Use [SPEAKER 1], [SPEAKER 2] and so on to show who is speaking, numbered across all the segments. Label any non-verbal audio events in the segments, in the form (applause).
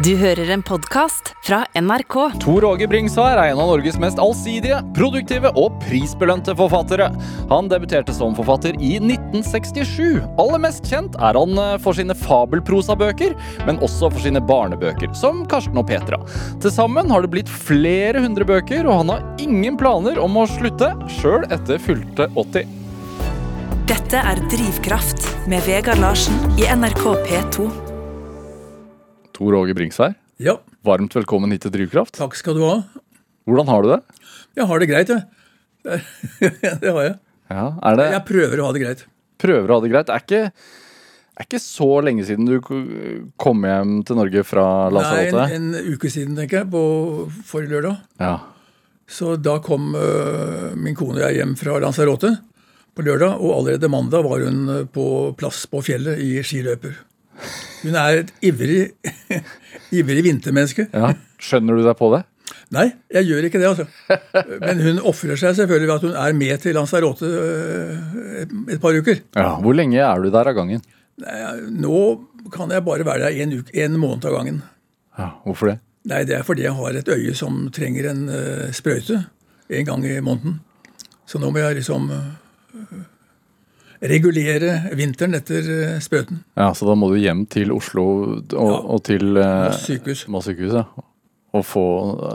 [SPEAKER 1] Du hører en podkast fra NRK.
[SPEAKER 2] Tor Åge Bringsvær er en av Norges mest allsidige, produktive og prisbelønte forfattere. Han debuterte som forfatter i 1967. Aller mest kjent er han eh, for sine fabelprosabøker, men også for sine barnebøker, som Karsten og Petra. Til sammen har det blitt flere hundre bøker, og han har ingen planer om å slutte, sjøl etter fylte 80.
[SPEAKER 3] Dette er Drivkraft med Vegard Larsen i NRK P2.
[SPEAKER 2] Tor Åge Bringsvær,
[SPEAKER 4] Ja,
[SPEAKER 2] varmt velkommen hit til Drivkraft.
[SPEAKER 4] takk skal du ha.
[SPEAKER 2] Hvordan har du det?
[SPEAKER 4] Jeg har det greit, jeg. Det (laughs) har jeg.
[SPEAKER 2] Ja, er det
[SPEAKER 4] Jeg prøver å ha det greit.
[SPEAKER 2] prøver å ha det greit. Det er ikke, er ikke så lenge siden du kom hjem til Norge fra
[SPEAKER 4] Nei, en, en uke siden, tenker jeg, på forrige lørdag.
[SPEAKER 2] Ja.
[SPEAKER 4] Så da kom uh, min kone og jeg hjem fra Lanzarote på lørdag, og allerede mandag var hun øh, på plass på fjellet i skiløper. Hun er et ivrig, (laughs) ivrig vintermenneske.
[SPEAKER 2] ja. Skjønner du deg på det?
[SPEAKER 4] Nei, jeg gjør ikke det, altså. Men hun ofrer seg selvfølgelig ved at hun er med til Lanzarote øh, et, par uker.
[SPEAKER 2] Ja. Hvor lenge er du der av gangen?
[SPEAKER 4] Nå kan jeg bare være der en, uke, en måned av gangen.
[SPEAKER 2] Ja, Hvorfor det?
[SPEAKER 4] Nei, det er fordi jeg har et øye som trenger en eh, sprøyte en gang i måneden. Så nå må jeg liksom eh, regulere vinteren etter uh, sprøyten.
[SPEAKER 2] Ja, Så da må du hjem til Oslo og, og til eh,
[SPEAKER 4] Moss sykehus.
[SPEAKER 2] Moss sykehus, ja. Og få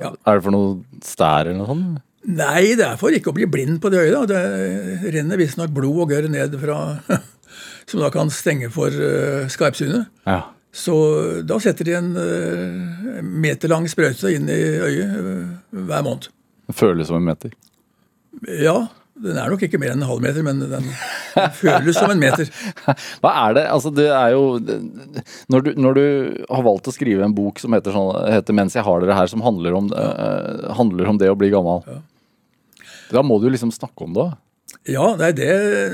[SPEAKER 4] Ja.
[SPEAKER 2] Er det for noe stær eller noe sånt?
[SPEAKER 4] Nei, det er for ikke å bli blind på det øyet. da. Det renner visstnok blod og gørr ned fra (laughs) Som da kan stenge for uh, skarpsynet.
[SPEAKER 2] Ja.
[SPEAKER 4] Så da setter de en uh, meterlang sprøyte inn i øyet uh, hver måned.
[SPEAKER 2] Det føles som en meter.
[SPEAKER 4] Ja, den er nok ikke mer enn en halv meter, men den, den føles som en meter. (laughs)
[SPEAKER 2] Hva er det? Altså, det er jo når du, når du har valgt å skrive en bok som heter, sånn, heter 'Mens jeg har dere her', som handler om, uh, handler om det å bli gammel, da må du liksom snakke om det.
[SPEAKER 4] Ja, nei, det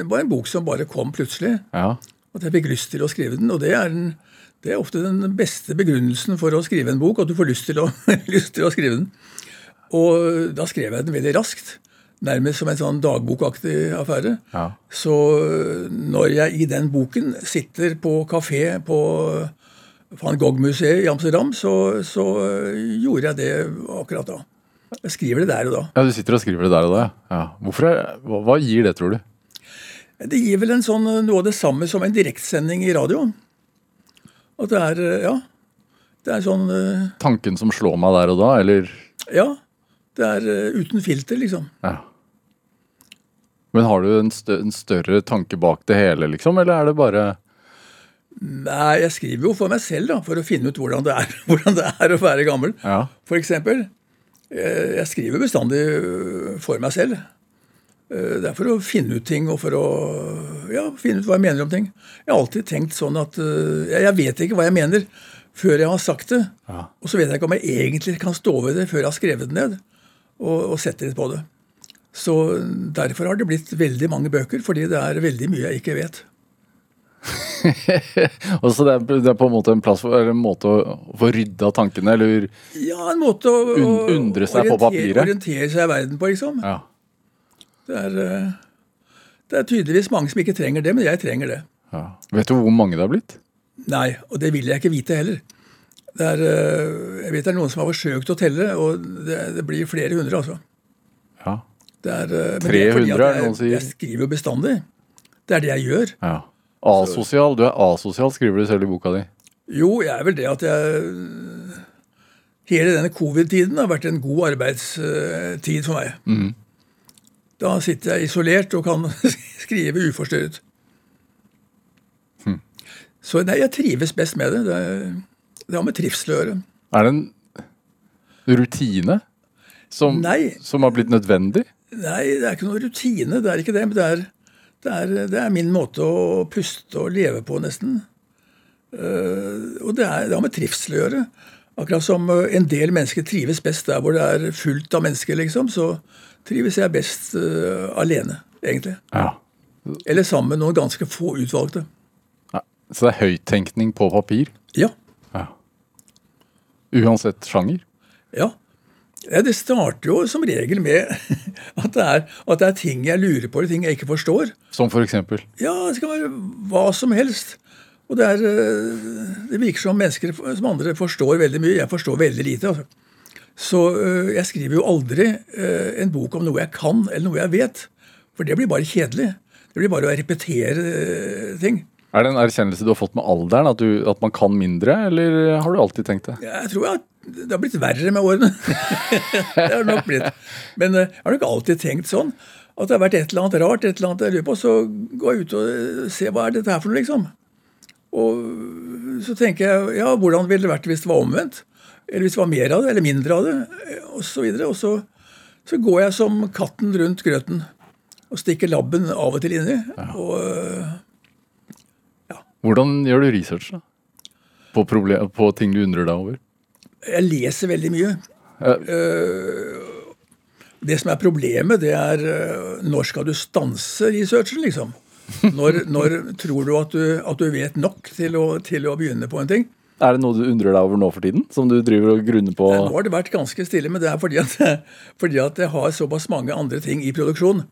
[SPEAKER 4] var en bok som bare kom plutselig.
[SPEAKER 2] Ja.
[SPEAKER 4] At jeg fikk lyst til å skrive den. Og det er, en, det er ofte den beste begrunnelsen for å skrive en bok, at du får lyst til å, (laughs) lyst til å skrive den. Og da skrev jeg den veldig raskt. Nærmest som en sånn dagbokaktig affære.
[SPEAKER 2] Ja.
[SPEAKER 4] Så når jeg i den boken sitter på kafé på van Gogh-museet i Amsterdam, så, så gjorde jeg det akkurat da. Jeg skriver det der og da.
[SPEAKER 2] ja, du sitter og skriver det der og da, ja. Hvorfor er, hva, hva gir det, tror du?
[SPEAKER 4] Det gir vel en sånn, noe av det samme som en direktsending i radio. At det er Ja. Det er sånn eh,
[SPEAKER 2] Tanken som slår meg der og da, eller
[SPEAKER 4] Ja. Det er eh, uten filter, liksom.
[SPEAKER 2] Ja. Men har du en, stø en større tanke bak det hele, liksom, eller er det bare
[SPEAKER 4] Nei, jeg skriver jo for meg selv, da, for å finne ut hvordan det er, (laughs) hvordan det er å være gammel.
[SPEAKER 2] Ja.
[SPEAKER 4] For eksempel. eh, Jeg skriver bestandig eh, for meg selv. Eh, Det er for å finne ut ting og for å ja, finne ut hva jeg mener om ting. Jeg har alltid tenkt sånn at Jeg vet ikke hva jeg mener før jeg har sagt det.
[SPEAKER 2] Ja.
[SPEAKER 4] Og så vet jeg ikke om jeg egentlig kan stå ved det før jeg har skrevet det ned og, og sett litt på det. Så derfor har det blitt veldig mange bøker, fordi det er veldig mye jeg ikke vet. (laughs)
[SPEAKER 2] Og så det er, det er på en måte en plass for, en måte å, få rydda tankene, eller
[SPEAKER 4] Ja, en måte å, å
[SPEAKER 2] Un- undre seg på
[SPEAKER 4] orientere-
[SPEAKER 2] papiret.
[SPEAKER 4] orientere seg i verden på, liksom.
[SPEAKER 2] Ja.
[SPEAKER 4] Det er, eh, det er tydeligvis mange som ikke trenger det, men jeg trenger det.
[SPEAKER 2] ja. Vet du hvor mange det har blitt?
[SPEAKER 4] Nei, og det vil jeg ikke vite heller. Det er, eh, jeg vet det er noen som har forsøkt å telle, og det, det blir flere hundre, altså. Er, eh, men det er fordi
[SPEAKER 2] 300 er
[SPEAKER 4] jeg,
[SPEAKER 2] noen sier.
[SPEAKER 4] Jeg skriver jo bestandig. Det er det jeg gjør.
[SPEAKER 2] ja. Asosial. Du er asosial, skriver du selv i boka di.
[SPEAKER 4] Jo, jeg er vel det at jeg Hele denne covid-tiden har vært en god arbeidstid for meg.
[SPEAKER 2] Mm.
[SPEAKER 4] Da sitter jeg isolert og kan (laughs) skrive uforstyrret.
[SPEAKER 2] Hm.
[SPEAKER 4] Så nei, jeg trives best med det. Det, er- det har med trivsel å gjøre.
[SPEAKER 2] Er det en rutine som,
[SPEAKER 4] Nei.
[SPEAKER 2] som har blitt nødvendig?
[SPEAKER 4] Nei, det er ikke noe rutine. Det er ikke det. Men det er, det er, det er min måte å puste og leve på, nesten. Eh, og det, er, det har med trivsel å gjøre. Akkurat som eh, en del mennesker trives best der hvor det er fullt av mennesker, liksom, så trives jeg best uh, alene, egentlig.
[SPEAKER 2] Ja.
[SPEAKER 4] Eller sammen med noen ganske få utvalgte.
[SPEAKER 2] ja. Så det er høyttenkning på papir?
[SPEAKER 4] Ja.
[SPEAKER 2] Ja. Uansett sjanger?
[SPEAKER 4] Ja. Ja, Det starter jo som regel med (laughs) at det, er, at det er ting jeg lurer på, eller ting jeg ikke forstår.
[SPEAKER 2] Som for eksempel?
[SPEAKER 4] Ja, det skal være hva som helst. Og det, er, eh, det virker som mennesker som andre forstår veldig mye. Jeg forstår veldig lite. altså. Så eh, jeg skriver jo aldri eh, en bok om noe jeg kan, eller noe jeg vet. For det blir bare kjedelig. Det blir bare å repetere ting.
[SPEAKER 2] Er det en erkjennelse du har fått med alderen, at, du, at man kan mindre, eller har du alltid tenkt det?
[SPEAKER 4] Jeg tror at det har blitt verre med årene. (laughs) det har nok blitt. Men eh, jeg har nok alltid tenkt sånn. At det har vært et eller annet rart, et eller annet jeg lurer på. Så går jeg ut og eh, ser hva er dette her for noe, liksom. Og så tenker jeg ja, hvordan ville det vært hvis det var omvendt? Eller hvis det var mer av det, eller mindre av det, og så videre. Og så, så går jeg som katten rundt grøten og stikker labben av og til inni. Og ja.
[SPEAKER 2] Hvordan gjør du research da? På, problem, på ting du undrer deg over?
[SPEAKER 4] Jeg leser veldig mye. Øh, det som er problemet, det er øh, når skal du stanse researchen, liksom? Når, (laughs) når tror du at, du at du vet nok til å, til å begynne på en ting?
[SPEAKER 2] Er det noe du undrer deg over nå for tiden? Som du driver og grunner på?
[SPEAKER 4] Nå har det vært ganske stille, men det er fordi at, (laughs) fordi at jeg har såpass mange andre ting i produksjon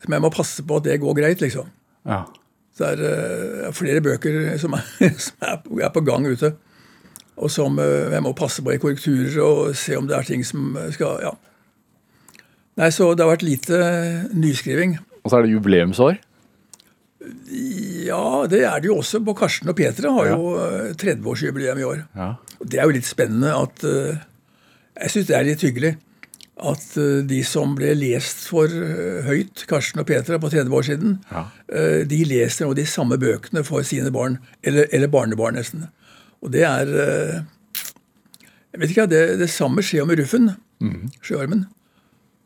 [SPEAKER 4] som jeg må passe på at det går greit, liksom.
[SPEAKER 2] Ja.
[SPEAKER 4] Så det er uh, flere bøker som er, (laughs) som er, på, er på gang ute. Og som øh, jeg må passe på i korrekturer og se om det er ting som skal Ja. Nei, så det har vært lite nyskriving.
[SPEAKER 2] Og så er det jubileumsår.
[SPEAKER 4] Ja, det er det jo også. På Karsten og Petra har jo øh, 30-årsjubileum i år.
[SPEAKER 2] Ja.
[SPEAKER 4] Og det er jo litt spennende at Jeg syns det er litt hyggelig at de som ble lest for høyt, Karsten og Petra, på 30 år siden,
[SPEAKER 2] Ja.
[SPEAKER 4] de leser nå de samme bøkene for sine barn. Eller, eller barnebarn, nesten. Og det er øh, Jeg vet ikke, det, det samme skjer med Ruffen. Sjøormen.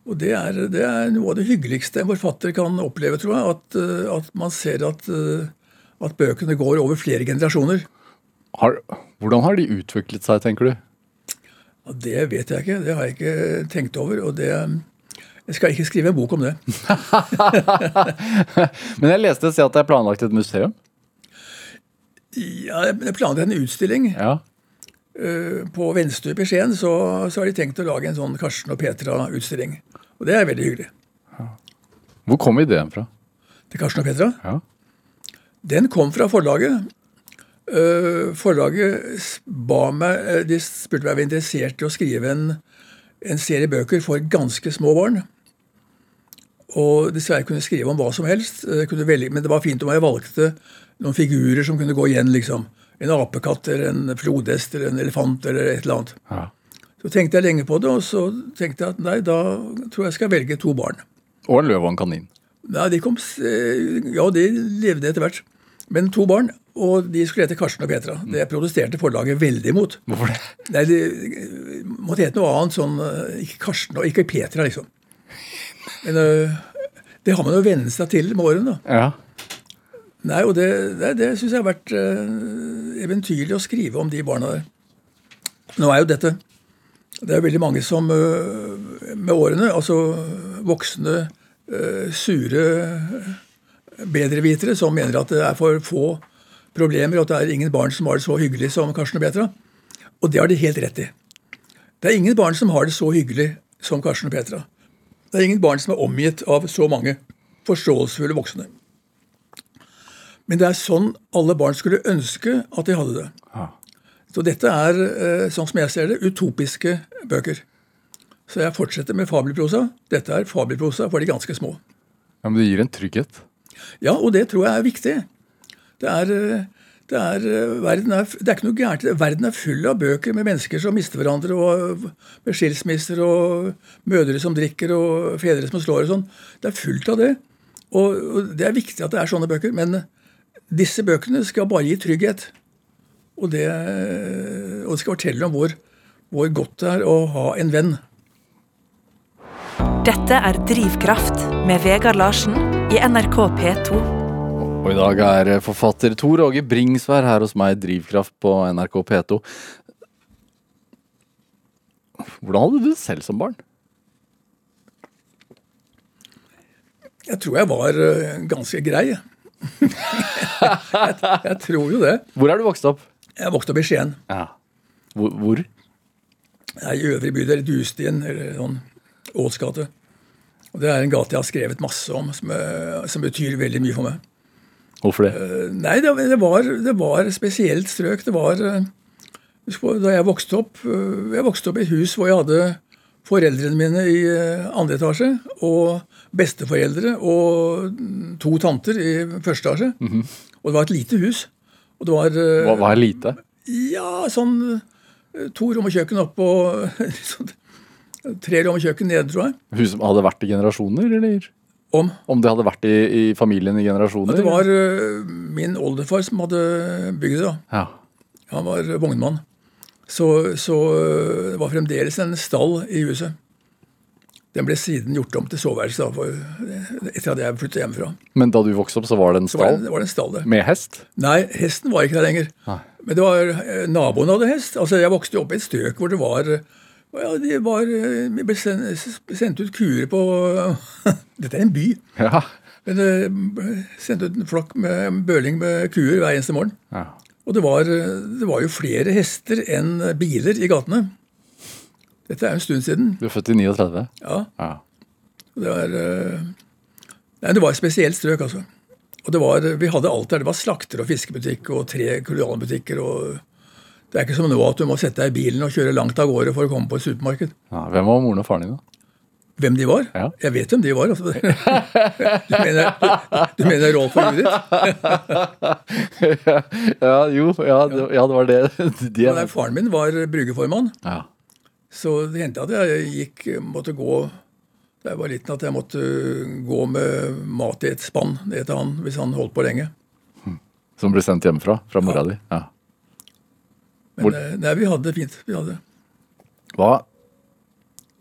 [SPEAKER 4] Og det er, det er noe av det hyggeligste en forfatter kan oppleve, tror jeg. At, øh, at man ser at, øh, at bøkene går over flere generasjoner.
[SPEAKER 2] Har, hvordan har de utviklet seg, tenker du?
[SPEAKER 4] Ja, det vet jeg ikke. Det har jeg ikke tenkt over. Og det Jeg skal ikke skrive en bok om det. (laughs)
[SPEAKER 2] Men jeg leste et sted at det er planlagt et museum.
[SPEAKER 4] Ja, jeg planla en utstilling.
[SPEAKER 2] Ja.
[SPEAKER 4] øh, På Venstup i Skien så, så har de tenkt å lage en sånn Karsten og Petra-utstilling. Og det er veldig hyggelig.
[SPEAKER 2] Hvor kom ideen fra?
[SPEAKER 4] Til Karsten og Petra.
[SPEAKER 2] Ja.
[SPEAKER 4] Den kom fra forlaget. Øh, forlaget ba meg øh, De spurte meg om jeg var interessert i å skrive en, en serie bøker for ganske små barn. Og dessverre kunne jeg skrive om hva som helst, velge, men det var fint om jeg valgte noen figurer som kunne gå igjen. liksom. En apekatt eller en flodhest eller en elefant eller et eller annet.
[SPEAKER 2] ja.
[SPEAKER 4] Så tenkte jeg lenge på det, og så tenkte jeg at nei, da tror jeg jeg skal velge to barn.
[SPEAKER 2] Og en løv og en kanin.
[SPEAKER 4] Nei, de kom, eh, ja, de levde etter hvert. Men to barn, og de skulle hete Karsten og Petra. Det protesterte forlaget veldig imot.
[SPEAKER 2] Hvorfor det?
[SPEAKER 4] Nei, De eh, måtte hete noe annet, sånn eh, Ikke Karsten og ikke Petra, liksom. (laughs) Men det har man jo vent seg til med årene.
[SPEAKER 2] Ja.
[SPEAKER 4] Nei, og det, det, det syns jeg har vært eh, eventyrlig å skrive om de barna der. Nå er jo dette Det er veldig mange som eh, med årene, altså voksne, eh, sure bedrevitere, som mener at det er for få problemer, og at det er ingen barn som har det så hyggelig som Karsten og Petra. Og det har de helt rett i. Det er ingen barn som har det så hyggelig som Karsten og Petra. Det er ingen barn som er omgitt av så mange forståelsesfulle voksne. Men det er sånn alle barn skulle ønske at de hadde det.
[SPEAKER 2] Ja.
[SPEAKER 4] Så dette er, eh, sånn som jeg ser det, utopiske bøker. Så jeg fortsetter med fabelprosa. Dette er fabelprosa for de ganske små.
[SPEAKER 2] ja, Men det gir en trygghet.
[SPEAKER 4] Ja, og det tror jeg er viktig. Det er, eh, det er, eh, verden er, det er ikke noe gærent. Verden er full av bøker med mennesker som mister hverandre, og med skilsmisser, og mødre som drikker, og fedre som slår og sånn. Det er fullt av det. Og, og det er viktig at det er sånne bøker. Men disse bøkene skal bare gi trygghet. Og det, og det skal fortelle om hvor, hvor godt det er å ha en venn.
[SPEAKER 3] Dette er Drivkraft med Vegard Larsen i NRK P2.
[SPEAKER 2] Og i dag er forfatter Tor Åge Bringsvær her hos meg i Drivkraft på NRK P2. Hvordan hadde du det selv som barn?
[SPEAKER 4] Jeg tror jeg var eh, ganske grei. Jeg, (laughs) jeg tror jo det.
[SPEAKER 2] Hvor er du vokst opp?
[SPEAKER 4] Jeg vokste opp i Skien.
[SPEAKER 2] Ja. Hvor? hvor?
[SPEAKER 4] er I øvrig bydel, Dustien, eller sånn Åls gate. Og Det er en gate jeg har skrevet masse om, som, eh, som betyr veldig mye for meg.
[SPEAKER 2] Hvorfor det?
[SPEAKER 4] Uh, Nei, det, det, var, det var spesielt strøk. Det var eh, Da jeg vokste opp Jeg vokste opp i et hus hvor jeg hadde foreldrene mine i andre etasje, og besteforeldre og mm, to tanter i første etasje. Og det var et lite hus. Og det var eh,
[SPEAKER 2] Hva, er lite?
[SPEAKER 4] Ja, sånn eh, to rom og kjøkken opp og sånn, (laughs) tre rom og kjøkken nede, tror jeg.
[SPEAKER 2] Hus som hadde vært i generasjoner, eller?
[SPEAKER 4] Om.
[SPEAKER 2] Om det hadde vært i, i familien i generasjoner?
[SPEAKER 4] Ja, det var eh, min oldefar som hadde bygd det. da.
[SPEAKER 2] Ja.
[SPEAKER 4] Han var vognmann. Så, så det var fremdeles en stall i huset. Den ble siden gjort om til soveværelse etter at jeg flyttet hjemmefra.
[SPEAKER 2] Men da du vokste opp, så var det en stall
[SPEAKER 4] det, var det en stall det.
[SPEAKER 2] med hest?
[SPEAKER 4] Nei, hesten var ikke der lenger.
[SPEAKER 2] Nei.
[SPEAKER 4] Men det var, øh, naboen hadde hest. Altså, Jeg vokste opp i et strøk hvor det var ja, de var, Vi ble sendt, ut kuer på (laughs) Dette er en by.
[SPEAKER 2] Ja.
[SPEAKER 4] Men det ble sendt ut en flokk med bøling med kuer hver eneste morgen.
[SPEAKER 2] ja.
[SPEAKER 4] Og det var, det var jo flere hester enn biler i gatene. Dette er en stund siden.
[SPEAKER 2] Du er født i 39?
[SPEAKER 4] Ja,
[SPEAKER 2] Ja.
[SPEAKER 4] Det var, eh, nei, det var et spesielt strøk, altså. Og det var, Vi hadde alt der. Det var slakter og fiskebutikk og tre kolonialbutikker. og Det er ikke som nå at du må sette deg i bilen og kjøre langt av gårde for å komme på et supermarked.
[SPEAKER 2] ja. Hvem var moren og faren din, da?
[SPEAKER 4] Hvem de var?
[SPEAKER 2] Ja.
[SPEAKER 4] Jeg vet hvem de var. altså. (laughs) Du mener, du mener Rolf og Judith? (laughs)
[SPEAKER 2] ja, jo, ja, ja, det var det. (laughs) De
[SPEAKER 4] Nei, Faren min var bryggeformann.
[SPEAKER 2] ja.
[SPEAKER 4] Så det hendte at jeg gikk, måtte gå da jeg var liten, at jeg måtte gå med mat i et spann ned til han hvis han holdt på lenge.
[SPEAKER 2] Som ble sendt hjemmefra? Fra mora di? Ja.
[SPEAKER 4] Men
[SPEAKER 2] Hvor-
[SPEAKER 4] eh, nei, vi hadde det fint. Vi hadde.
[SPEAKER 2] Hva?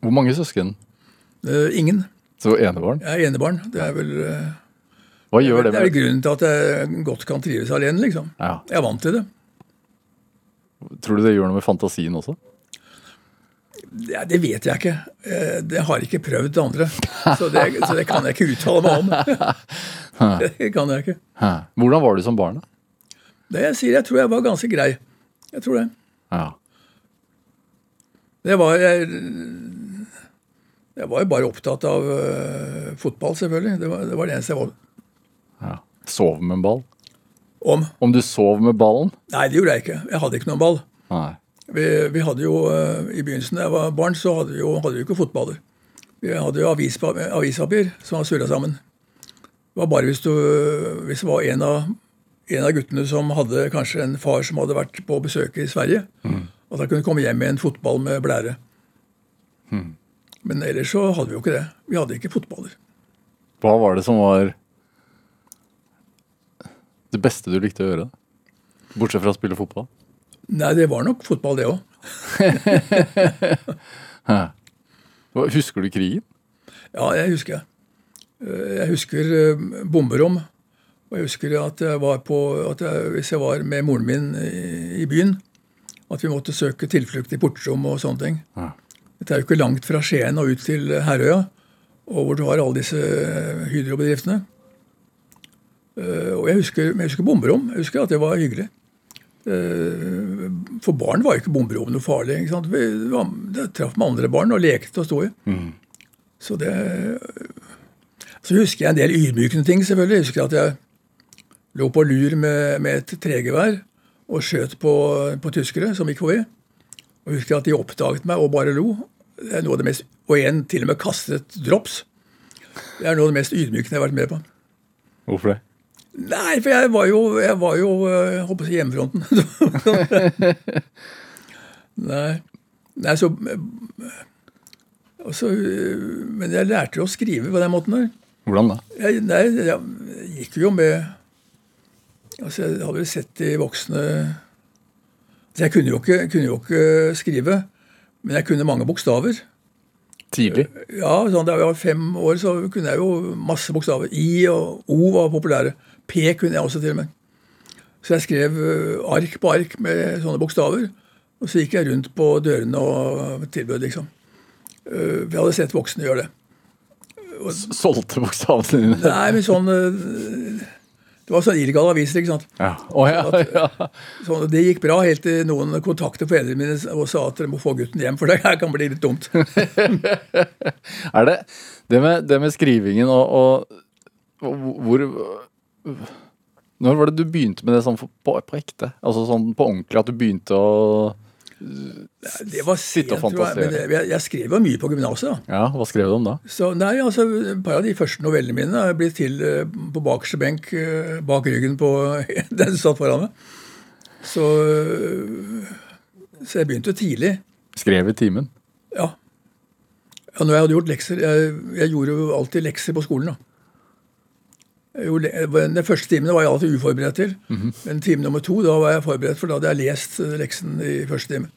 [SPEAKER 2] Hvor mange søsken?
[SPEAKER 4] Eh, ingen.
[SPEAKER 2] Så enebarn?
[SPEAKER 4] Jeg er enebarn. Det er vel eh,
[SPEAKER 2] Hva gjør det
[SPEAKER 4] det er vel grunnen til at jeg godt kan trives alene, liksom.
[SPEAKER 2] ja.
[SPEAKER 4] Jeg er vant til det.
[SPEAKER 2] Tror du det gjør noe med fantasien også?
[SPEAKER 4] Ja, det vet jeg ikke. Eh, Det har ikke prøvd det andre. Så det, så det kan jeg ikke uttale meg om. (laughs) (laughs) Det kan jeg ikke.
[SPEAKER 2] Hvordan var du som barn? da?
[SPEAKER 4] Det jeg sier, jeg tror jeg var ganske grei. Jeg tror det.
[SPEAKER 2] Ja.
[SPEAKER 4] Det var jeg, jeg var jo bare opptatt av uh, fotball, selvfølgelig. Det var, det var det eneste jeg var
[SPEAKER 2] ja. Sov med en ball?
[SPEAKER 4] om.
[SPEAKER 2] Om du sov med ballen?
[SPEAKER 4] Nei, det gjorde jeg ikke. Jeg hadde ikke noen ball.
[SPEAKER 2] Nei.
[SPEAKER 4] Vi, vi hadde jo, eh, I begynnelsen da jeg var barn, så hadde vi jo, hadde vi ikke fotballer. Vi hadde jo avispa- avispapir som var surra sammen. Det var bare hvis, du, hvis det var en av, en av guttene som hadde kanskje en far som hadde vært på besøk i Sverige, at han kunne komme hjem med en fotball med blære. Men ellers så hadde vi jo ikke det. Vi hadde ikke fotballer.
[SPEAKER 2] Hva var det som var det beste du likte å gjøre? Bortsett fra å spille fotball?
[SPEAKER 4] Nei, det var nok fotball, det òg. (laughs)
[SPEAKER 2] Husker du krigen?
[SPEAKER 4] Ja, jeg husker. Eh, Jeg husker eh, bomberom. Og jeg husker at jeg var på, at jeg, hvis jeg var med moren min i, i byen, at vi måtte søke tilflukt i portrom og sånne ting.
[SPEAKER 2] Ja.
[SPEAKER 4] Dette er jo ikke langt fra Skien og ut til Herøya, og hvor du har alle disse Hydro-bedriftene. Eh, Og jeg husker, jeg husker bomberom. Jeg husker at det var hyggelig. Eh, For barn var jo ikke bomberom noe farlig. ikke sant? Vi det traff med andre barn og lekte og sto i. Så det Så husker jeg en del ydmykende ting, selvfølgelig. Jeg husker at jeg lå på lur med, med et tregevær og skjøt på, på tyskere som gikk forbi. Og husker at de oppdaget meg og bare lo. Det er noe av det mest, Og en til og med kastet drops. Det er noe av det mest ydmykende jeg har vært med på.
[SPEAKER 2] Hvorfor det?
[SPEAKER 4] Nei, for jeg var jo, jeg var jo håper jeg å si hjemmefronten. (laughs) Nei. Nei, så altså, eh, Men jeg lærte jo å skrive på den måten der.
[SPEAKER 2] Hvordan da?
[SPEAKER 4] Jeg, nei, jeg gikk jo med altså Jeg hadde vel sett de voksne Jeg kunne jo, ikke, kunne jo ikke skrive, men jeg kunne mange bokstaver.
[SPEAKER 2] Tidlig?
[SPEAKER 4] Ja, sånn, Da jeg var fem år, så kunne jeg jo masse bokstaver. I og O var populære. P kunne jeg også til og med. Så jeg skrev eh, ark på ark med sånne bokstaver. Og så gikk jeg rundt på dørene og tilbød, liksom. Eh, Vi hadde sett voksne gjøre det.
[SPEAKER 2] Solgte bokstavene dine?
[SPEAKER 4] Nei, men sånn eh, Det var sånn illegale aviser, ikke sant.
[SPEAKER 2] Ja. Oh, ja, ja.
[SPEAKER 4] Sånn, det gikk bra helt til noen kontaktet foreldrene mine og sa at dere må få gutten hjem, for det her kan bli litt dumt. (laughs)
[SPEAKER 2] Er det det med, det med skrivingen og, og, og hvor Når var det du begynte med det sånn på, på ekte? Altså sånn på ordentlig, at du begynte å
[SPEAKER 4] Det var sent, tror jeg. Men jeg, jeg skrev jo mye på gymnaset.
[SPEAKER 2] Ja, hva skrev du om da?
[SPEAKER 4] Så nei, altså, Et par av de første novellene mine er blitt til eh, på bakerste benk eh, bak ryggen på (laughs) den som satt foran meg. Så, eh, så jeg begynte tidlig.
[SPEAKER 2] Skrev i timen?
[SPEAKER 4] Ja. ja når jeg hadde gjort lekser Jeg, jeg gjorde jo alltid lekser på skolen. da. Le- den første timen var jeg alltid uforberedt til. Men time nummer to da var jeg forberedt, for da hadde jeg lest eh, leksen i første time.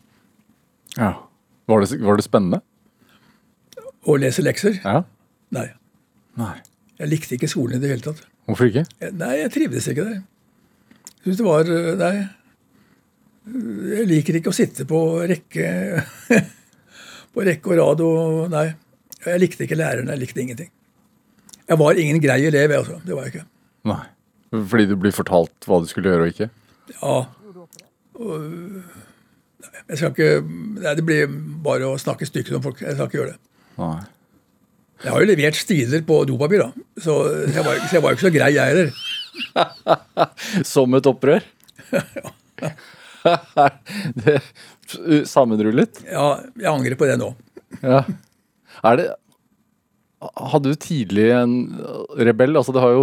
[SPEAKER 2] Ja. Var det, var det spennende?
[SPEAKER 4] Å lese lekser?
[SPEAKER 2] Ja.
[SPEAKER 4] Nei.
[SPEAKER 2] Nei.
[SPEAKER 4] Jeg likte ikke skolen i det hele tatt.
[SPEAKER 2] Hvorfor ikke?
[SPEAKER 4] Nei, jeg trivdes ikke der. Jeg synes det var eh, Nei. Jeg liker ikke å sitte på rekke (laughs) På rekke og rad og Nei. Jeg likte ikke lærerne. Jeg likte ingenting. Jeg var ingen grei elev, altså. Det var jeg ikke.
[SPEAKER 2] Nei. Fordi du blir fortalt hva du skulle gjøre og ikke?
[SPEAKER 4] Ja. Og, nei, jeg skal ikke Nei, det blir bare å snakke stygt om folk. Jeg skal ikke gjøre det.
[SPEAKER 2] Nei.
[SPEAKER 4] Jeg har jo levert stiler på dopapir, da. Så jeg var, så jeg var jo ikke så grei, jeg heller. (laughs)
[SPEAKER 2] Som et opprør? ja. (laughs) (laughs) det, sammenrullet?
[SPEAKER 4] Ja, jeg angrer på det nå.
[SPEAKER 2] Ja. Er det Hadde du tidlig en rebell? Altså, det har jo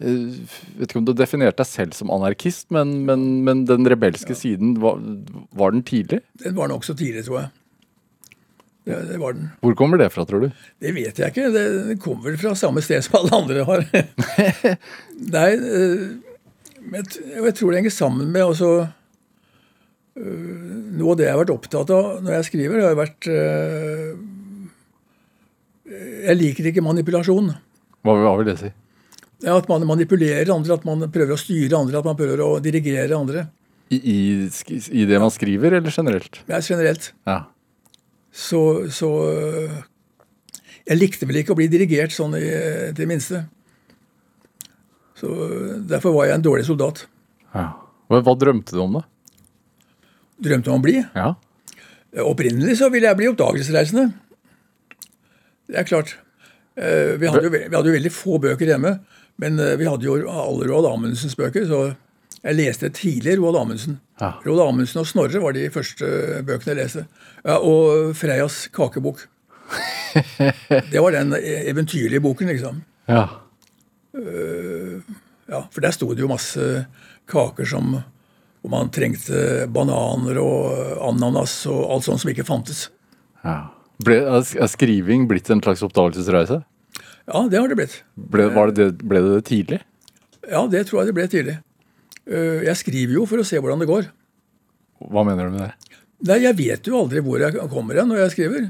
[SPEAKER 2] eh, Vet ikke om du definerte deg selv som anarkist, men, men, men den rebelske siden, var, var den tidlig?
[SPEAKER 4] Den var nokså tidlig, tror jeg. Det, det var den.
[SPEAKER 2] Hvor kommer det fra, tror du?
[SPEAKER 4] Det vet jeg ikke. Det det kommer vel fra samme sted som alle andre har. (laughs) Nei, eh, men jeg, tror det henger sammen med også Noe av det jeg har vært opptatt av når jeg skriver, har jo vært Jeg liker ikke manipulasjon.
[SPEAKER 2] Hva, hva vil det si?
[SPEAKER 4] At man manipulerer andre, at man prøver å styre andre, at man prøver å dirigere andre.
[SPEAKER 2] I, i, I det man skriver, eller generelt?
[SPEAKER 4] Er generelt.
[SPEAKER 2] Ja.
[SPEAKER 4] Så, så Jeg likte vel ikke å bli dirigert sånn i det minste. Så Derfor var jeg en dårlig soldat.
[SPEAKER 2] ja. Hva, hva drømte du om, da?
[SPEAKER 4] Drømte om å bli.
[SPEAKER 2] Ja.
[SPEAKER 4] Opprinnelig så ville jeg bli oppdagelsesreisende. Det er klart. Eh, Vi hadde, jo, vi hadde jo veldig få bøker hjemme, men eh, vi hadde jo alle Roald Amundsens bøker, så jeg leste tidlig Roald Amundsen.
[SPEAKER 2] Ja.
[SPEAKER 4] Roald Amundsen og Snorre var de første bøkene jeg leste. Ja, og Freias kakebok. (laughs) Det var den e- eventyrlige boken, liksom.
[SPEAKER 2] ja.
[SPEAKER 4] Ja, For der sto det jo masse kaker som hvor man trengte bananer og ananas og alt sånt som ikke fantes.
[SPEAKER 2] ja. Ble, er skriving blitt en slags oppdagelsesreise?
[SPEAKER 4] Ja, det har det blitt.
[SPEAKER 2] Ble, var det ble det det tidlig?
[SPEAKER 4] Ja, det tror jeg det ble tidlig. Eh, Jeg skriver jo for å se hvordan det går.
[SPEAKER 2] Hva mener du med det?
[SPEAKER 4] Nei, Jeg vet jo aldri hvor jeg kommer hen når jeg skriver.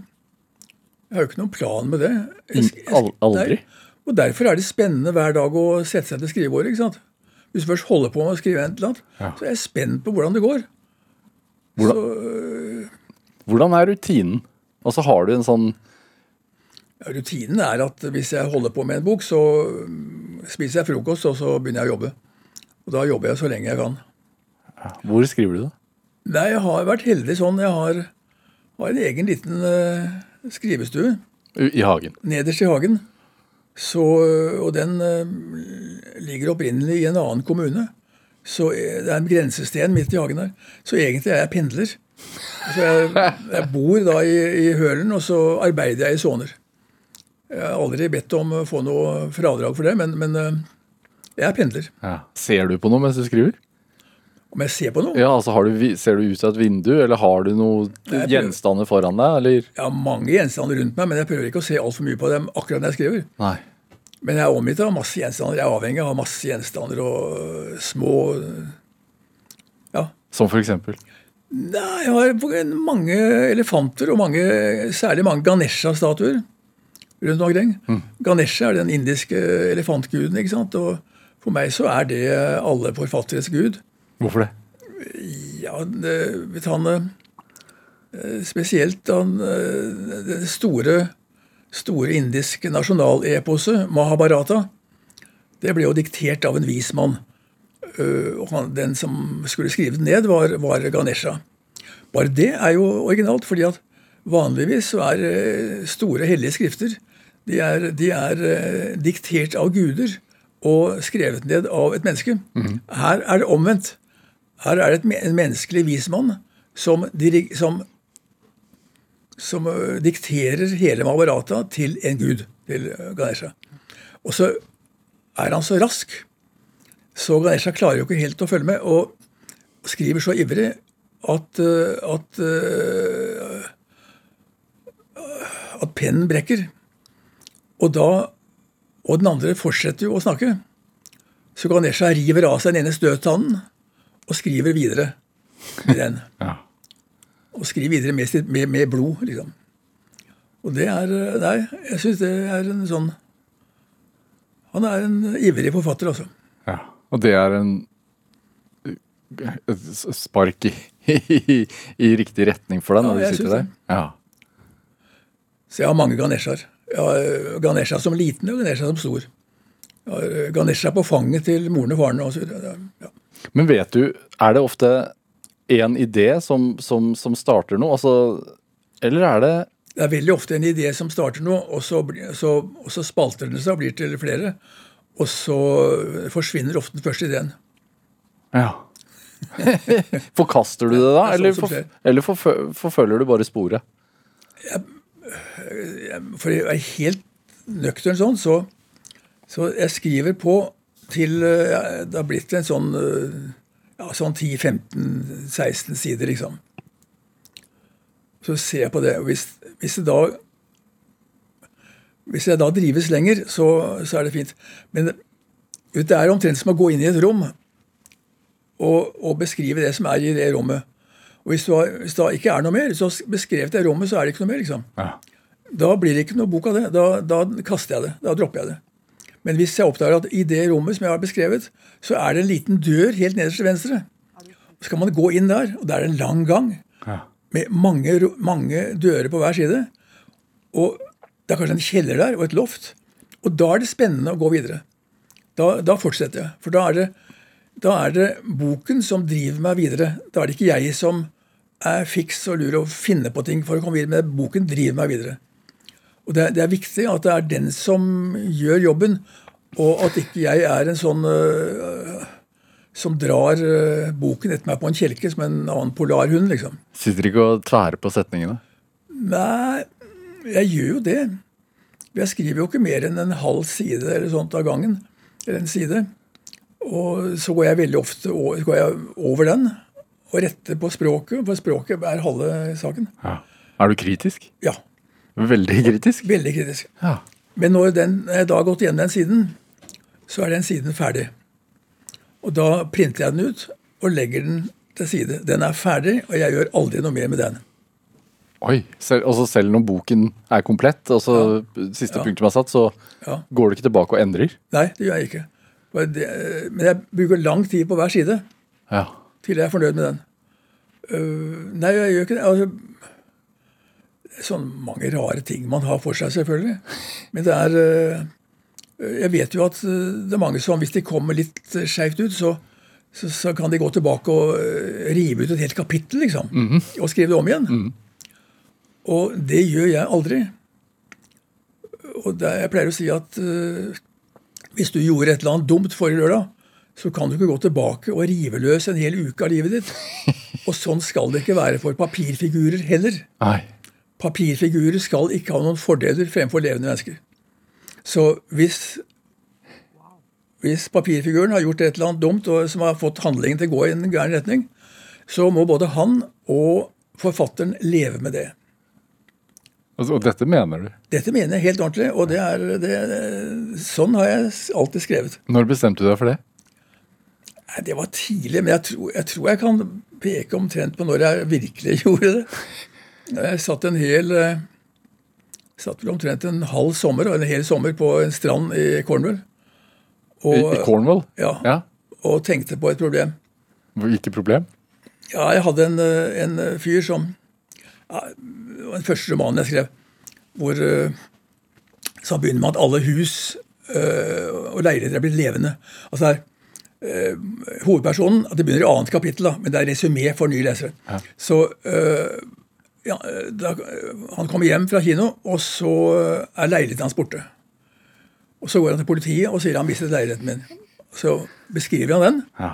[SPEAKER 4] Jeg har jo ikke noen plan med det. Jeg sk- jeg
[SPEAKER 2] aldri?
[SPEAKER 4] Nei. Og Derfor er det spennende hver dag å sette seg til skrivebordet. ikke sant? Hvis du først holder på med å skrive et eller annet,
[SPEAKER 2] Ja.
[SPEAKER 4] så er jeg spent på hvordan det går.
[SPEAKER 2] Hvordan, hvordan er rutinen? Og så har du en sånn
[SPEAKER 4] rutinen er at hvis jeg holder på med en bok, så spiser jeg frokost, og så begynner jeg å jobbe. Og da jobber jeg så lenge jeg kan.
[SPEAKER 2] Hvor skriver du da?
[SPEAKER 4] Nei, jeg har vært heldig sånn. Jeg har, har en egen liten uh, skrivestue.
[SPEAKER 2] I hagen.
[SPEAKER 4] nederst i hagen. Så, og den uh, ligger opprinnelig i en annen kommune. Så eh, det er en grensesten midt i hagen der. Så egentlig er jeg pendler. Så jeg, jeg bor da i, i Hølen, og så arbeider jeg i Såner. Jeg har aldri bedt om å få noe fradrag for det, men, men eh, jeg er pendler.
[SPEAKER 2] Ja. Ser du på noe mens du skriver?
[SPEAKER 4] Om jeg ser på noe?
[SPEAKER 2] Ja, altså har du, Ser du ut av et vindu, eller har du noen gjenstander foran deg, eller?
[SPEAKER 4] Jeg har mange gjenstander rundt meg, men jeg prøver ikke å se altfor mye på dem akkurat når jeg skriver.
[SPEAKER 2] Nei.
[SPEAKER 4] Men jeg er omgitt av masse gjenstander. Jeg er avhengig av masse gjenstander og øh, små Ja.
[SPEAKER 2] Som for eksempel?
[SPEAKER 4] Nei, jeg har mange elefanter og mange, særlig mange Ganesha-statuer rundt omkring. Ganesha er den indiske elefantguden. ikke sant? Og for meg så er det alle forfatteres gud.
[SPEAKER 2] Hvorfor det?
[SPEAKER 4] Ja, det, vet han, eh, Spesielt han, eh, det store, store indiske nasjonaleposet, Mahabharata, det ble jo diktert av en vis mann. Eh, Og han, den som skulle skrive den ned, var, var Ganesha. Bare det er jo originalt, fordi at vanligvis så er eh, store hellige skrifter de er, de er eh, diktert av guder og skrevet ned av et menneske. Her er det omvendt. Her er det et, en menneskelig vismann som, som, som dikterer hele Mahabharata til en gud, til Ganesha. Og så er han så rask, så Ganesha klarer jo ikke helt å følge med, og skriver så ivrig at, at, at pennen brekker. Og da og den andre fortsetter jo å snakke. Så Ganesha river av seg den ene støttannen og skriver videre med den. (laughs)
[SPEAKER 2] Ja.
[SPEAKER 4] Og skriver videre med, med, med blod, liksom. Og det er eh, Nei, jeg syns det er en sånn Han er en ivrig forfatter, altså.
[SPEAKER 2] Ja. Og det er en et spark i, i, i riktig retning for deg
[SPEAKER 4] Ja,
[SPEAKER 2] når du sitter der? Ja.
[SPEAKER 4] Så jeg har mange Ganeshaer. Eh, Ganesha som liten og Ganesha som stor. Eh, Ganesha på fanget til moren og faren. Ja.
[SPEAKER 2] Men vet du, er det ofte én idé som, som, som starter noe? Altså, eller er det
[SPEAKER 4] Det er veldig ofte en idé som starter noe, og så, så, og så spalter den seg og blir til flere. Og så forsvinner ofte den første ideen.
[SPEAKER 2] Ja. (laughs) Forkaster du det da,
[SPEAKER 4] Det sånn
[SPEAKER 2] eller,
[SPEAKER 4] for,
[SPEAKER 2] eller forfø- forfølger du bare sporet?
[SPEAKER 4] For å være helt nøktern sånn, så, så jeg skriver på til ja, Det har blitt en sånn, eh, ja, sånn 10-15-16 sider, liksom. Så ser jeg på det. og Hvis, hvis det da hvis jeg da drives lenger, så, så er det fint. Men det det er omtrent som å gå inn i et rom og, og beskrive det som er i det rommet. Og hvis, du har, hvis det ikke er noe mer, så beskrevet det rommet, så er det ikke noe mer. liksom.
[SPEAKER 2] Ja.
[SPEAKER 4] Da blir det ikke noe bok av det. Da, da kaster jeg det. Da dropper jeg det. Men hvis jeg oppdager at i det rommet som jeg har beskrevet, så er det en liten dør helt nederst til venstre. Så kan man gå inn der, og det er en lang gang
[SPEAKER 2] Ja.
[SPEAKER 4] med mange, mange dører på hver side. Og det er kanskje en kjeller der og et loft. Og da er det spennende å gå videre. Da, da fortsetter jeg. For da er, det, da er det boken som driver meg videre. Da er det ikke jeg som er fiks og lur og finner på ting for å komme videre, men boken driver meg videre. Og det, er- det er viktig at det er den som gjør jobben, og at ikke jeg er en sånn øh, som drar øh, boken etter meg på en kjelke som en annen polarhund, liksom.
[SPEAKER 2] Sitter ikke og tværer på setningene?
[SPEAKER 4] Nei, jeg gjør jo det. Jeg skriver jo ikke mer enn en halv side eller sånt av gangen. Eller en side. Og så går jeg veldig ofte over, går jeg over den og retter på språket, for språket er halve saken.
[SPEAKER 2] Ja. Er du kritisk?
[SPEAKER 4] Ja,
[SPEAKER 2] Veldig kritisk?
[SPEAKER 4] veldig kritisk.
[SPEAKER 2] Ja.
[SPEAKER 4] Men når den, når jeg da har gått gjennom den siden, så er den siden ferdig. Og da printer jeg den ut og legger den til side. Den er ferdig, og jeg gjør aldri noe mer med den.
[SPEAKER 2] Oi, selv, også selv når boken er komplett, og så siste
[SPEAKER 4] Ja.
[SPEAKER 2] punktum er satt, så
[SPEAKER 4] Ja.
[SPEAKER 2] går du ikke tilbake og endrer?
[SPEAKER 4] Nei, det gjør jeg ikke. Det, men jeg bruker lang tid på hver side
[SPEAKER 2] Ja.
[SPEAKER 4] til jeg er fornøyd med den. Øh, nei, jeg gjør ikke det. Altså, sånn mange rare ting man har for seg, selvfølgelig. Men det er øh, Jeg vet jo at det er mange som, hvis de kommer litt skeivt ut, så, så, så kan de gå tilbake og rive ut et helt kapittel, liksom. Og skrive det om igjen. Og det gjør jeg aldri. Og det, jeg pleier å si at uh, hvis du gjorde et eller annet dumt forrige lørdag, så kan du ikke gå tilbake og rive løs en hel uke av livet ditt. Og sånn skal det ikke være for papirfigurer heller.
[SPEAKER 2] Nei.
[SPEAKER 4] Papirfigurer skal ikke ha noen fordeler fremfor levende mennesker. Så hvis, hvis papirfiguren har gjort et eller annet dumt og som har fått handlingen til å gå i en gæren retning, så må både han og forfatteren leve med det.
[SPEAKER 2] Altså, Og dette mener du?
[SPEAKER 4] Dette mener jeg helt ordentlig, og det er, det, sånn har jeg alltid skrevet.
[SPEAKER 2] Når bestemte du deg for det?
[SPEAKER 4] Nei, Det var tidlig, men jeg tror, jeg tror jeg kan peke omtrent på når jeg virkelig (laughs) gjorde det. Jeg satt en hel eh, satt vel omtrent en halv sommer og en hel sommer på en strand i Cornwall.
[SPEAKER 2] I, I Cornwall?
[SPEAKER 4] ja,
[SPEAKER 2] ja.
[SPEAKER 4] og tenkte på et problem.
[SPEAKER 2] Hvilket problem?
[SPEAKER 4] Ja, jeg hadde en, eh, en fyr som Det var den første romanen jeg skrev, hvor så han begynner med at alle hus eh, og leiligheter er blitt levende. Altså det er eh, Hovedpersonen at Det begynner i annet kapittel, da, men det er resymé for nye lesere. Så eh, ja, da, Han kommer hjem fra kino, og så er leiligheten hans borte. Og så går han til politiet og sier han mistet leiligheten min. Så beskriver han den,
[SPEAKER 2] Ja.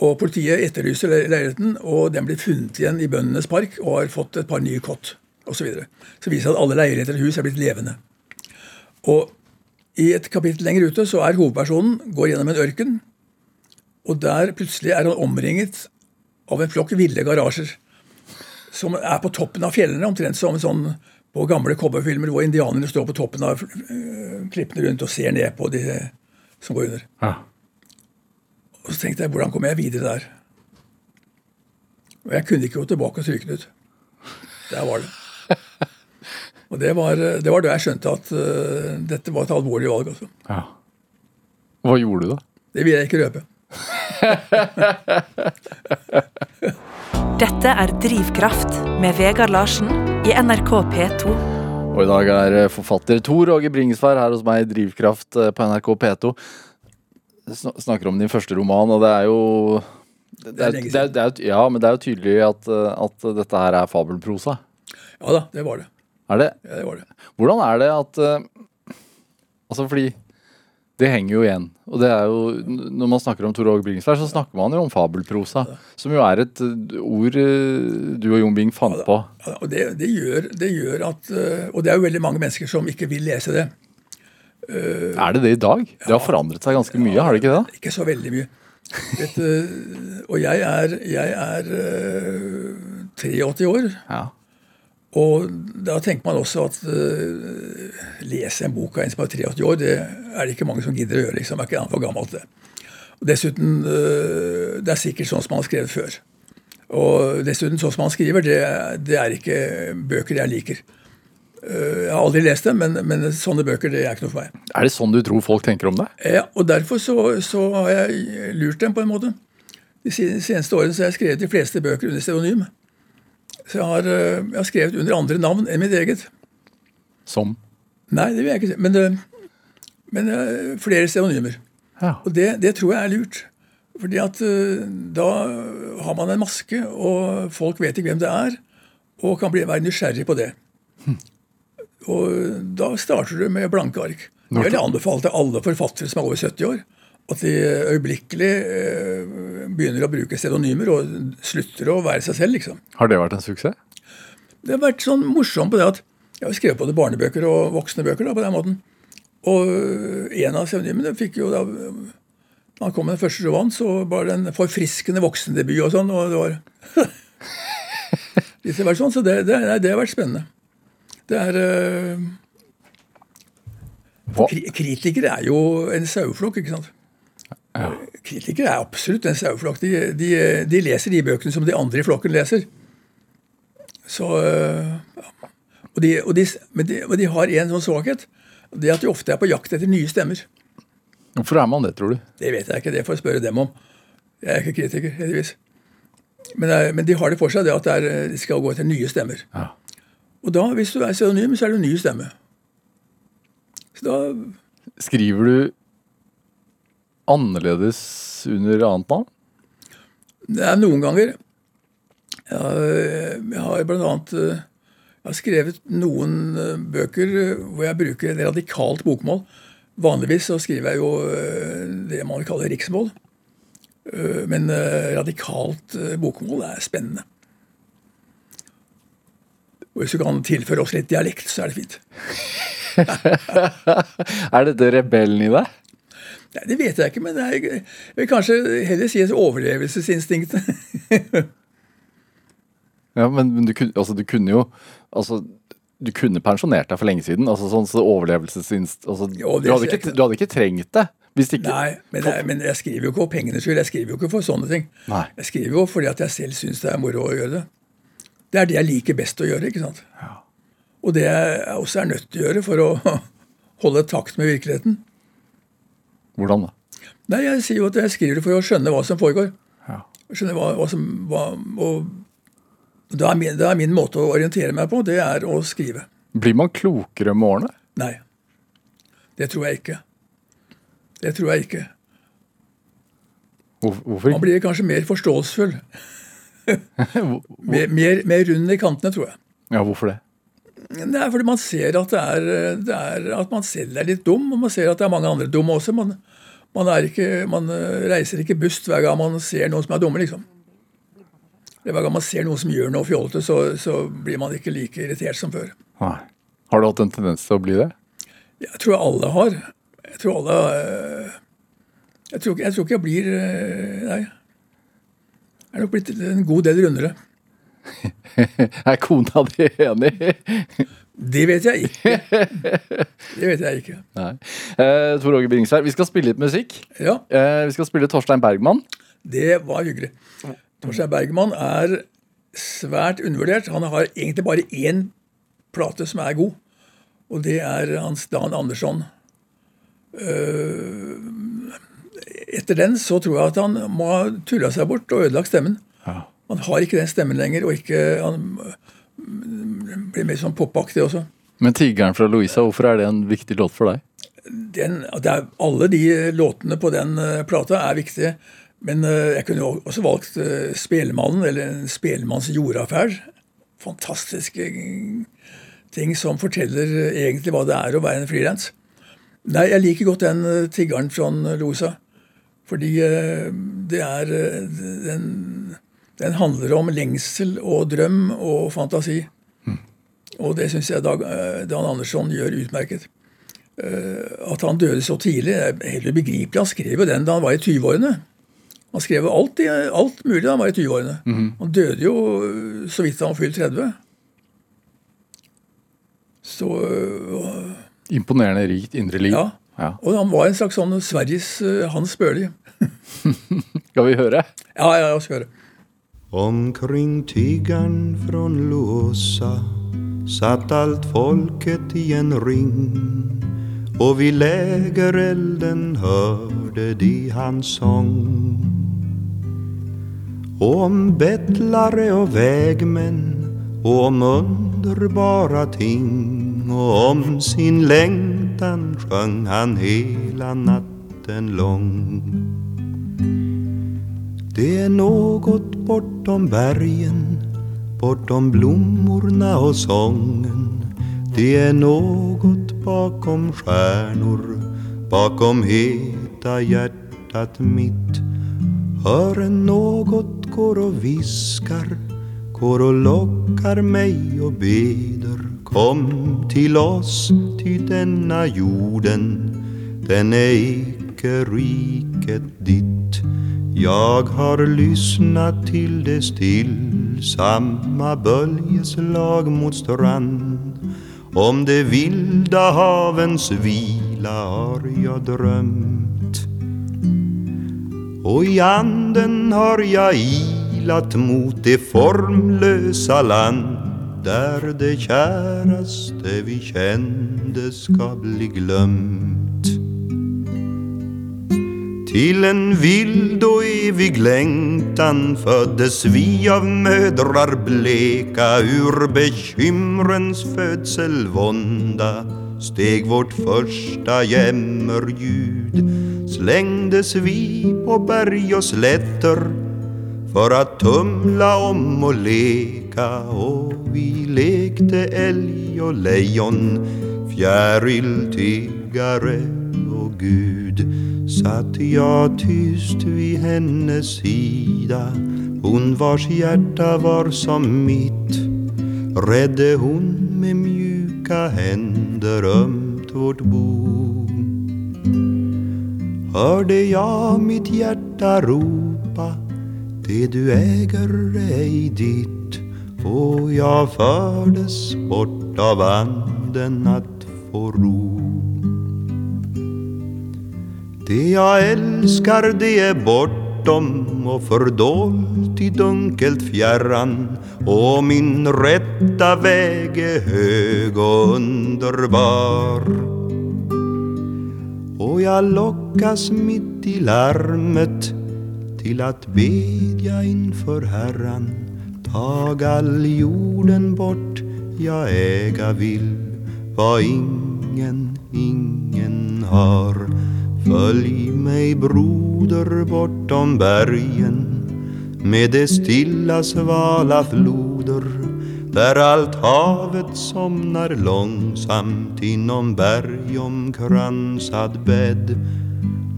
[SPEAKER 4] Og politiet etterlyser le- leiligheten, og den blir funnet igjen i Bøndenes park og har fått et par nye kott osv. Så, videre. så viser det at alle leiligheter og hus er blitt levende. Og i et kapittel lenger ute så er hovedpersonen går gjennom en ørken, og der plutselig er han omringet av en flokk ville garasjer som er på toppen av fjellene, omtrent som sånn på gamle cowboyfilmer hvor indianerne står på toppen av øh, klippene rundt og ser ned på de som går under.
[SPEAKER 2] Ja.
[SPEAKER 4] Og så tenkte jeg, hvordan kommer jeg videre der? Og jeg kunne ikke gå tilbake og stryke den ut. Der var det. (laughs) Og det var, det var da jeg skjønte at uh, dette var et alvorlig valg. Altså.
[SPEAKER 2] ja. Hva gjorde du, da?
[SPEAKER 4] Det vil jeg ikke røpe. (laughs)
[SPEAKER 3] Dette er Drivkraft med Vegard Larsen i NRK P2.
[SPEAKER 2] Og i dag er eh, forfatter Tor Åge Bringsvær her hos meg i Drivkraft eh, på NRK P2. Sn- Snakker om din første roman, og det er jo det det er, det er, Ja, men det er jo tydelig at, at dette her er fabelprosa.
[SPEAKER 4] Ja da, det var det.
[SPEAKER 2] Er det?
[SPEAKER 4] Ja, det, var det.
[SPEAKER 2] Hvordan er det at eh, Altså, fordi det henger jo igjen. Og det er jo Når man snakker om Tor Åge Bringsvær, så snakker man jo om fabelprosa. Som jo er et eh, ord eh, du og Jon Bing fant på.
[SPEAKER 4] Ja, og det, det, gjør, det gjør at Og det er jo veldig mange mennesker som ikke vil lese det.
[SPEAKER 2] Er det det i dag? Det har forandret seg ganske mye, har det ikke det?
[SPEAKER 4] Ikke så veldig mye. Vet, øh, og jeg er, jeg er uh, 83 år.
[SPEAKER 2] Ja.
[SPEAKER 4] Og da tenker man også at uh, lese en bok av en som er 83 år, det er det ikke mange som gidder å gjøre. liksom, er ikke for gammelt det. Og dessuten, det er sikkert sånn som man har skrevet før. Og dessuten, sånn som man skriver, det, det er ikke bøker jeg liker. Øh, jeg har aldri lest dem, men, men sånne bøker det er ikke noe for meg.
[SPEAKER 2] Er det sånn du tror folk tenker om det?
[SPEAKER 4] Ja, og derfor så, så har jeg lurt dem på en måte. De seneste årene så har jeg skrevet de fleste bøker under pseudonym. Så jeg har, øh, jeg har skrevet under andre navn enn mitt eget.
[SPEAKER 2] Som?
[SPEAKER 4] Nei, det vil jeg ikke si. Men, øh, men flere pseudonymer.
[SPEAKER 2] Ja.
[SPEAKER 4] Og det, det tror jeg er lurt. Fordi at da har man en maske, og folk vet ikke hvem det er, og kan bli, være nysgjerrig på det. Og da starter du med blanke ark. Jeg vil anbefale til alle forfattere som er over 70 år, at de øyeblikkelig øh, begynner å bruke pseudonymer og slutter å være seg selv, liksom.
[SPEAKER 2] Har det vært en suksess?
[SPEAKER 4] Det har vært sånn morsomt på det at jeg har skrevet både barnebøker og voksne bøker da, på den måten. Og en av pseudonymene fikk jo da Da han kom med den første romanen, så var det en forfriskende voksendebut og sånn. og det var (laughs) Litt vært sånn, Så det, det, det har vært spennende. Det er
[SPEAKER 2] uh,
[SPEAKER 4] kri- Kritikere er jo en saueflokk, ikke sant? Kritikere er absolutt en saueflokk. De, de, de leser de bøkene som de andre i flokken leser. Så uh, ja. og de, og de, Men de, og de har en sånn svakhet. Det at de ofte er på jakt etter nye stemmer.
[SPEAKER 2] Hvorfor er man det, tror du?
[SPEAKER 4] Det vet jeg ikke, det får jeg spørre dem om. Jeg er ikke kritiker, heldigvis. Men, er- men de har det for seg, det at det er, de skal gå etter nye stemmer.
[SPEAKER 2] Ja.
[SPEAKER 4] Og da, hvis du er pseudonym, så er du ny stemme. Så da
[SPEAKER 2] Skriver du annerledes under annet navn?
[SPEAKER 4] Det er noen ganger Jeg, har blant annet eh, jeg har skrevet noen eh, bøker hvor jeg bruker et radikalt bokmål. Vanligvis så skriver jeg jo eh, det man vil kalle riksmål. Men radikalt bokmål er spennende. Og hvis du kan tilføre oss litt dialekt, så er det fint. (laughs)
[SPEAKER 2] Er dette rebellen i deg?
[SPEAKER 4] Nei, Det vet jeg ikke, men det er, jeg vil kanskje heller si et overlevelsesinstinkt. (laughs)
[SPEAKER 2] Ja, men, men du, altså, du kunne jo altså, Du kunne pensjonert deg for lenge siden. Altså, sånn så overlevelsesinst... Altså,
[SPEAKER 4] Jo,
[SPEAKER 2] du, hadde ikke, du hadde ikke trengt det. Ikke
[SPEAKER 4] Nei, men, jeg, men jeg skriver jo ikke for pengenes skyld. Jeg skriver jo ikke for sånne ting.
[SPEAKER 2] Nei.
[SPEAKER 4] Jeg skriver jo fordi at jeg selv syns det er moro å gjøre det. Det er det jeg liker best å gjøre. ikke sant? Og det jeg også er nødt til å gjøre for å (laughs) holde takt med virkeligheten.
[SPEAKER 2] Hvordan da?
[SPEAKER 4] Nei, Jeg sier jo at jeg skriver det for å skjønne hva som foregår.
[SPEAKER 2] Ja.
[SPEAKER 4] Skjønne hva, hva som, hva, og det er, min, det er min måte å orientere meg på, det er å skrive.
[SPEAKER 2] Blir man klokere med årene?
[SPEAKER 4] Nei. Det tror jeg ikke. Det tror jeg ikke.
[SPEAKER 2] Hvor, hvorfor
[SPEAKER 4] Man blir kanskje mer forståelsesfull. Mer, mer, mer rund i kantene, tror jeg.
[SPEAKER 2] Ja, hvorfor det?
[SPEAKER 4] Det er fordi man ser at, det er, det er, at man selv er litt dum, og man ser at det er mange andre dumme også. Man, man, ikke, man reiser ikke bust hver gang man ser noen som er dumme, liksom. Hver gang man ser noen som gjør noe fjollete, så, så, blir man ikke like irritert som før.
[SPEAKER 2] Nei. Har du hatt en tendens til å bli det?
[SPEAKER 4] Jeg tror alle har. Jeg tror alle Jeg tror, jeg tror ikke jeg blir Nei. Er nok blitt en god del rundere. (laughs)
[SPEAKER 2] er kona di enig?
[SPEAKER 4] Det vet jeg ikke. Det vet jeg ikke.
[SPEAKER 2] Nei. Eh, Tor Åge Bringsvær, vi skal spille litt musikk.
[SPEAKER 4] Ja.
[SPEAKER 2] Eh, vi skal spille Torstein Bergman.
[SPEAKER 4] Det var hyggelig. Torstein Bergman er svært undervurdert. Han har egentlig bare én plate som er god, og det er hans Dan Andersson. Eh, etter den så tror jeg at han må ha tulla seg bort og ødelagt stemmen. Ja. Han har ikke den stemmen lenger, og ikke, han blir mer sånn popaktig også.
[SPEAKER 2] Men 'Tigeren fra Louisa', hvorfor er det en viktig låt for deg?
[SPEAKER 4] Den, er, alle de låtene på den uh, plata er viktige. Men uh, jeg kunne også valgt 'Spelemannen' eller 'En spelemanns jordaffær'. Fantastiske ting som forteller egentlig hva det er å være en frilans. Nei, jeg liker godt den 'Tiggeren fra Louisa'. Fordi det er den den handler om lengsel og drøm og fantasi. Mm. Og det syns jeg Dag, eh, Dan Andersson gjør utmerket. Eh, at han døde så tidlig, er helt ubegripelig. Han skrev jo den da han var i 20-årene. Han skrev alt, alt, mulig da han var i 20-årene. Mm. Han døde jo eh, så vidt han var fylt 30. Så
[SPEAKER 2] Imponerende rikt indre liv.
[SPEAKER 4] Ja. ja. Og han var en slags sånn Sveriges Hans Børli. (laughs)
[SPEAKER 2] Skal vi høre?
[SPEAKER 4] Ja, ja, la skal høre.
[SPEAKER 5] Omkring tiggarn från Låsa satt alt folket i en ring Og vi lägerelden hörde de hans sång. Och om bettlare och vägmän och om underbara ting och om sin längtan sjöng han hela natten lång. Det är något bortom bergen, bortom blommorna och sången. Det är något bakom stjärnor, bakom heta hjärtat mitt. Hör något går och viskar, går och lockar mig och beder. Kom till oss, till denna jorden, den är icke riket ditt. Jag har lyssnat till det stillsamma böljeslag mot strand. Om det vilda havens vila har jag drömt. Och i anden har jag ilat mot det formlösa land där det käraste vi kände ska bli glömt till en vild och evig längtan föddes vi av mödrar bleka ur bekymrens födselvånda steg vårt första jämmerljud slängdes vi på berg och slätter för att tumla om och leka och vi lekte älg och lejon fjäriltiggare Gud satt jag tyst vid hennes sida Hon vars hjärta var som mitt. Rädde hon med mjuka händer ömt vårt bo. Hörde jag mitt hjärta ropa Det du äger ej ditt Och jag fördes bort av anden att få ro det jag älskar det är bortom och fördolt i dunkelt fjärran och min rätta väg är hög och underbar. Och jag lockas mitt i larmet till att bedja inför Herran. Tag all jorden bort jag äga vill vad ingen, ingen har. Följ meg, broder bortom bergen med det stilla svala floder der alt havet somnar långsamt inom bergomkransad bädd.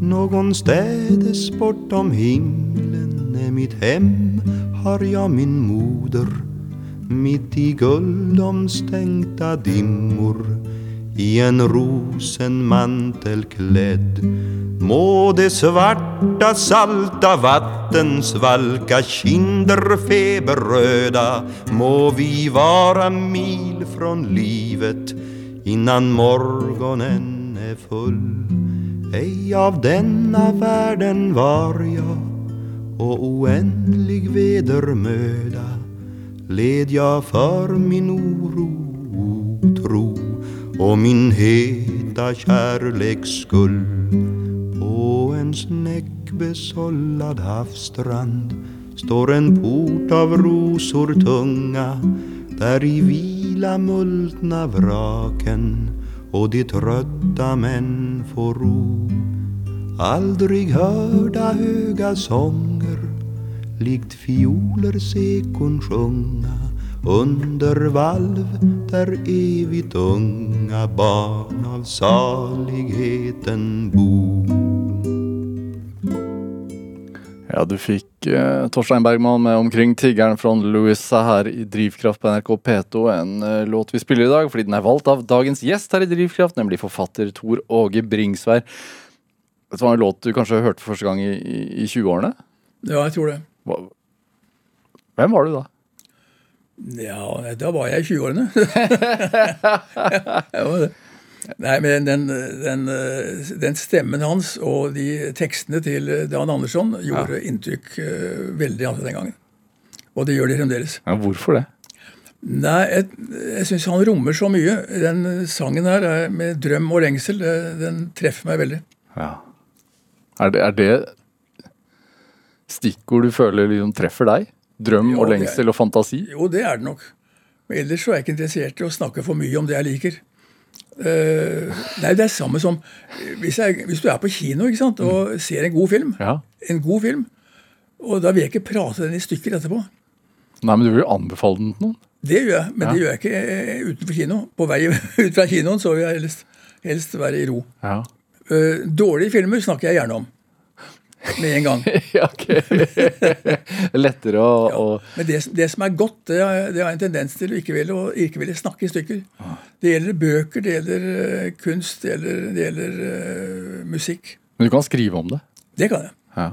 [SPEAKER 5] Någonstädes bortom himlen är mitt hem, har jag min moder. Mitt i guldomstänkta dimmor, i en rosenmantel klädd. Må det svarta salta vatten svalka kinder feberröda Må vi vara mil från livet innan morgonen är full Ej av denna världen var jag och oändlig vedermöda led jag för min oro och min heta kärleks skull på en snäckbesållad havsstrand står en port av rosor tunga där i vila multna vraken och de trötta män får ro. Aldrig hörda höga sånger likt fioler sekon sjunga under valv där evigt unga barn av saligheten bor.
[SPEAKER 2] Ja, du fikk eh, Torstein Bergman med 'Omkring tiggeren' fra Louisa her i Drivkraft på NRK P2. En eh, låt vi spiller i dag fordi den er valgt av dagens gjest her i Drivkraft, nemlig forfatter Tor Åge Bringsvær. Det var en låt du kanskje hørte for første gang i, i, i 20-årene?
[SPEAKER 4] Ja, jeg tror det.
[SPEAKER 2] Hva- Hvem var du da?
[SPEAKER 4] Ja, da var jeg i 20-årene. (laughs) Jeg var det. Nei, men den, den, den stemmen hans og de tekstene til Dan Andersson gjorde inntrykk eh, veldig altså den gangen. Og det gjør de fremdeles.
[SPEAKER 2] Ja, hvorfor det?
[SPEAKER 4] Nei, jeg, jeg syns han rommer så mye. Den sangen her er med drøm og lengsel, den treffer meg veldig.
[SPEAKER 2] Ja. Er det, er det stikkord du føler liksom treffer deg? Drøm og lengsel og fantasi?
[SPEAKER 4] Jo, det er det nok. Men ellers så er jeg ikke interessert i å snakke for mye om det jeg liker. Uh, nei, det er samme som hvis, jeg, hvis du er på kino ikke sant, og ser en god film,
[SPEAKER 2] Ja.
[SPEAKER 4] en god film, og da vil jeg ikke prate den i stykker etterpå.
[SPEAKER 2] Nei, men du vil jo anbefale den til noen?
[SPEAKER 4] Det gjør jeg, men
[SPEAKER 2] Ja.
[SPEAKER 4] det gjør jeg ikke eh, utenfor kino. På vei (laughs) ut fra kinoen så vil jeg helst, helst være i ro.
[SPEAKER 2] Ja.
[SPEAKER 4] Uh, dårlige filmer snakker jeg gjerne om. Med en gang. (laughs)
[SPEAKER 2] ja. (laughs) Lettere å,
[SPEAKER 4] Ja.
[SPEAKER 2] å
[SPEAKER 4] Men det, det som er godt, det har, det har en tendens til å ikke ville, å ikke ville snakke i stykker. Det gjelder bøker, det gjelder eh, kunst, det gjelder, det gjelder uh, musikk.
[SPEAKER 2] Men du kan skrive om det.
[SPEAKER 4] Det kan jeg.
[SPEAKER 2] Ja.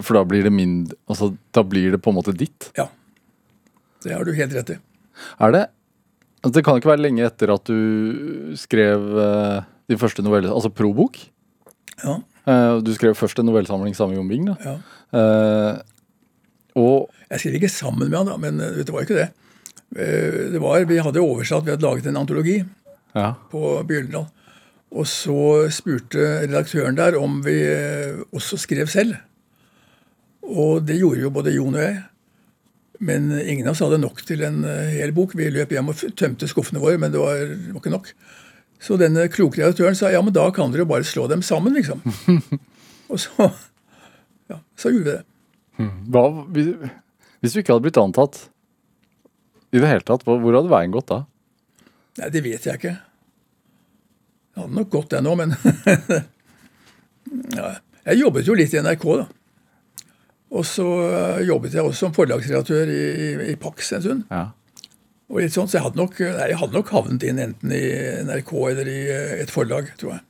[SPEAKER 2] For da blir det mindre Altså, da blir det på en måte ditt.
[SPEAKER 4] Ja. Det har du helt rett i.
[SPEAKER 2] Er det altså, Det kan ikke være lenge etter at du skrev uh, din første novelle, Altså probok.
[SPEAKER 4] Ja,
[SPEAKER 2] du skrev først en novellesamling sammen med Jon Bing. da.
[SPEAKER 4] ja.
[SPEAKER 2] Eh, og
[SPEAKER 4] Jeg skrev ikke sammen med han, da, men eh, vet du, det var ikke det. Eh, det var, Vi hadde oversatt, vi hadde laget en antologi
[SPEAKER 2] ja.
[SPEAKER 4] på Bjørndal. Og så spurte redaktøren der om vi eh, også skrev selv. Og det gjorde jo både Jon og jeg. Men ingen av oss hadde nok til en eh, hel bok. Vi løp hjem og tømte skuffene våre, men det var, det var ikke nok. Så denne kloke redaktøren sa ja, men da kan dere jo bare slå dem sammen, liksom. (laughs) og så, ja, så gjorde vi det.
[SPEAKER 2] hva, hvis, du ikke hadde blitt antatt i det hele tatt, hvor hadde veien gått da?
[SPEAKER 4] Nei, det vet jeg ikke. Det hadde nok gått, det nå, men (laughs) ja, Jeg jobbet jo litt i NRK, da. Og så eh, jobbet jeg også som forlagsredaktør i, i, i Pax en stund.
[SPEAKER 2] Ja.
[SPEAKER 4] Og litt sånn, Så jeg hadde, nok, nei, jeg hadde nok havnet inn enten i NRK eller i eh, et forlag, tror jeg.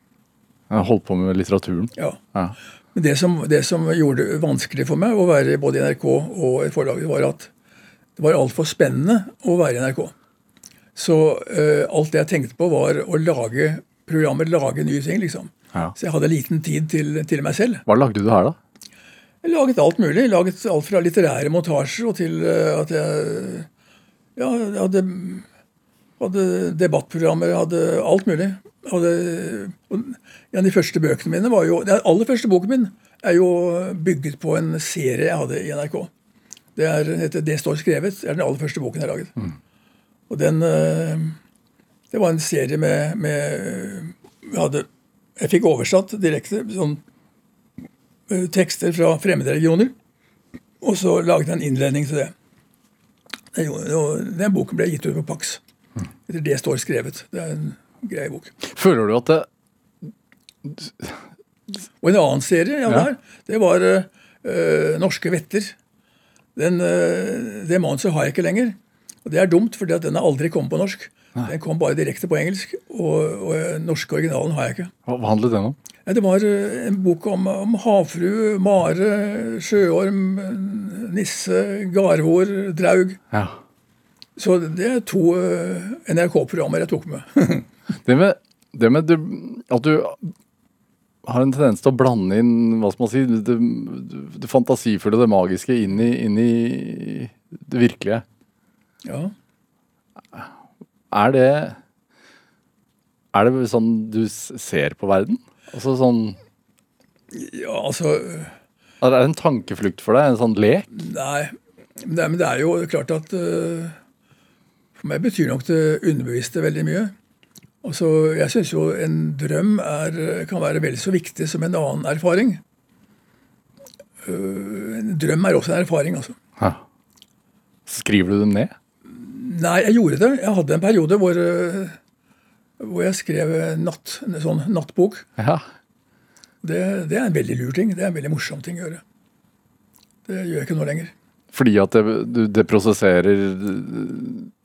[SPEAKER 2] Jeg holdt på med litteraturen.
[SPEAKER 4] Ja.
[SPEAKER 2] Ja.
[SPEAKER 4] Men det som, det som gjorde det vanskelig for meg å være både i NRK og et forlag, var at det var altfor spennende å være i NRK. Så uh, alt det jeg tenkte på, var å lage programmer, lage nye ting, liksom.
[SPEAKER 2] Ja.
[SPEAKER 4] Så jeg hadde liten tid til, til meg selv.
[SPEAKER 2] Hva lagde du her, da?
[SPEAKER 4] Jeg laget alt mulig. Jeg laget alt fra litterære montasjer og til eh, at jeg ja, jeg hadde, hadde debattprogrammer, jeg hadde alt mulig. Hadde, av de første bøkene mine var jo, Den aller første boken min er jo bygget på en serie jeg hadde i NRK. Det er, heter 'Det står skrevet'. Det er den aller første boken jeg har laget. Og den eh, Det var en serie med, med jeg, hadde, jeg fikk oversatt direkte sånn eh, tekster fra fremmede religioner. Og så laget jeg en innledning til det. Den, boken ble gitt ut på Pax. Det står skrevet. Det er en grei bok.
[SPEAKER 2] Føler du at det
[SPEAKER 4] Og en annen serie ja,
[SPEAKER 2] Ja.
[SPEAKER 4] der, det var eh, Norske vetter. Den, uh, det manuset har jeg ikke lenger. Og det er dumt, for den har aldri kommet på norsk. Den kom bare direkte på engelsk, og, og norske originalen har jeg ikke.
[SPEAKER 2] Hva handlet den om?
[SPEAKER 4] Det var eh, en bok om, om havfrue, mare, sjøorm, nisse, garvor, draug.
[SPEAKER 2] Ja.
[SPEAKER 4] Så det er to eh, NRK-programmer jeg tok med. (laughs)
[SPEAKER 2] Det med, det med du, at du har en tendens til å blande inn hva skal man si, det, det fantasifulle, det magiske, inn i, inn i det virkelige.
[SPEAKER 4] ja.
[SPEAKER 2] Er det Er det sånn du ser på verden? Altså sånn
[SPEAKER 4] ja, altså
[SPEAKER 2] Er det en tankeflukt for deg? En sånn lek?
[SPEAKER 4] Nei, men det, er jo klart at uh, For meg betyr nok det underbevisste veldig mye. Altså, jeg syns jo en drøm er, kan være vel så viktig som en annen erfaring. Uh, en drøm er også en erfaring, altså.
[SPEAKER 2] Hæ. Skriver du dem ned?
[SPEAKER 4] Nei, jeg gjorde det. Jeg hadde en periode hvor, eh, hvor jeg skrev natt, en sånn nattbok.
[SPEAKER 2] Ja.
[SPEAKER 4] Det, det er en veldig lur ting. Det er en veldig morsom ting å gjøre. Det gjør jeg ikke nå lenger.
[SPEAKER 2] Fordi at det, det prosesserer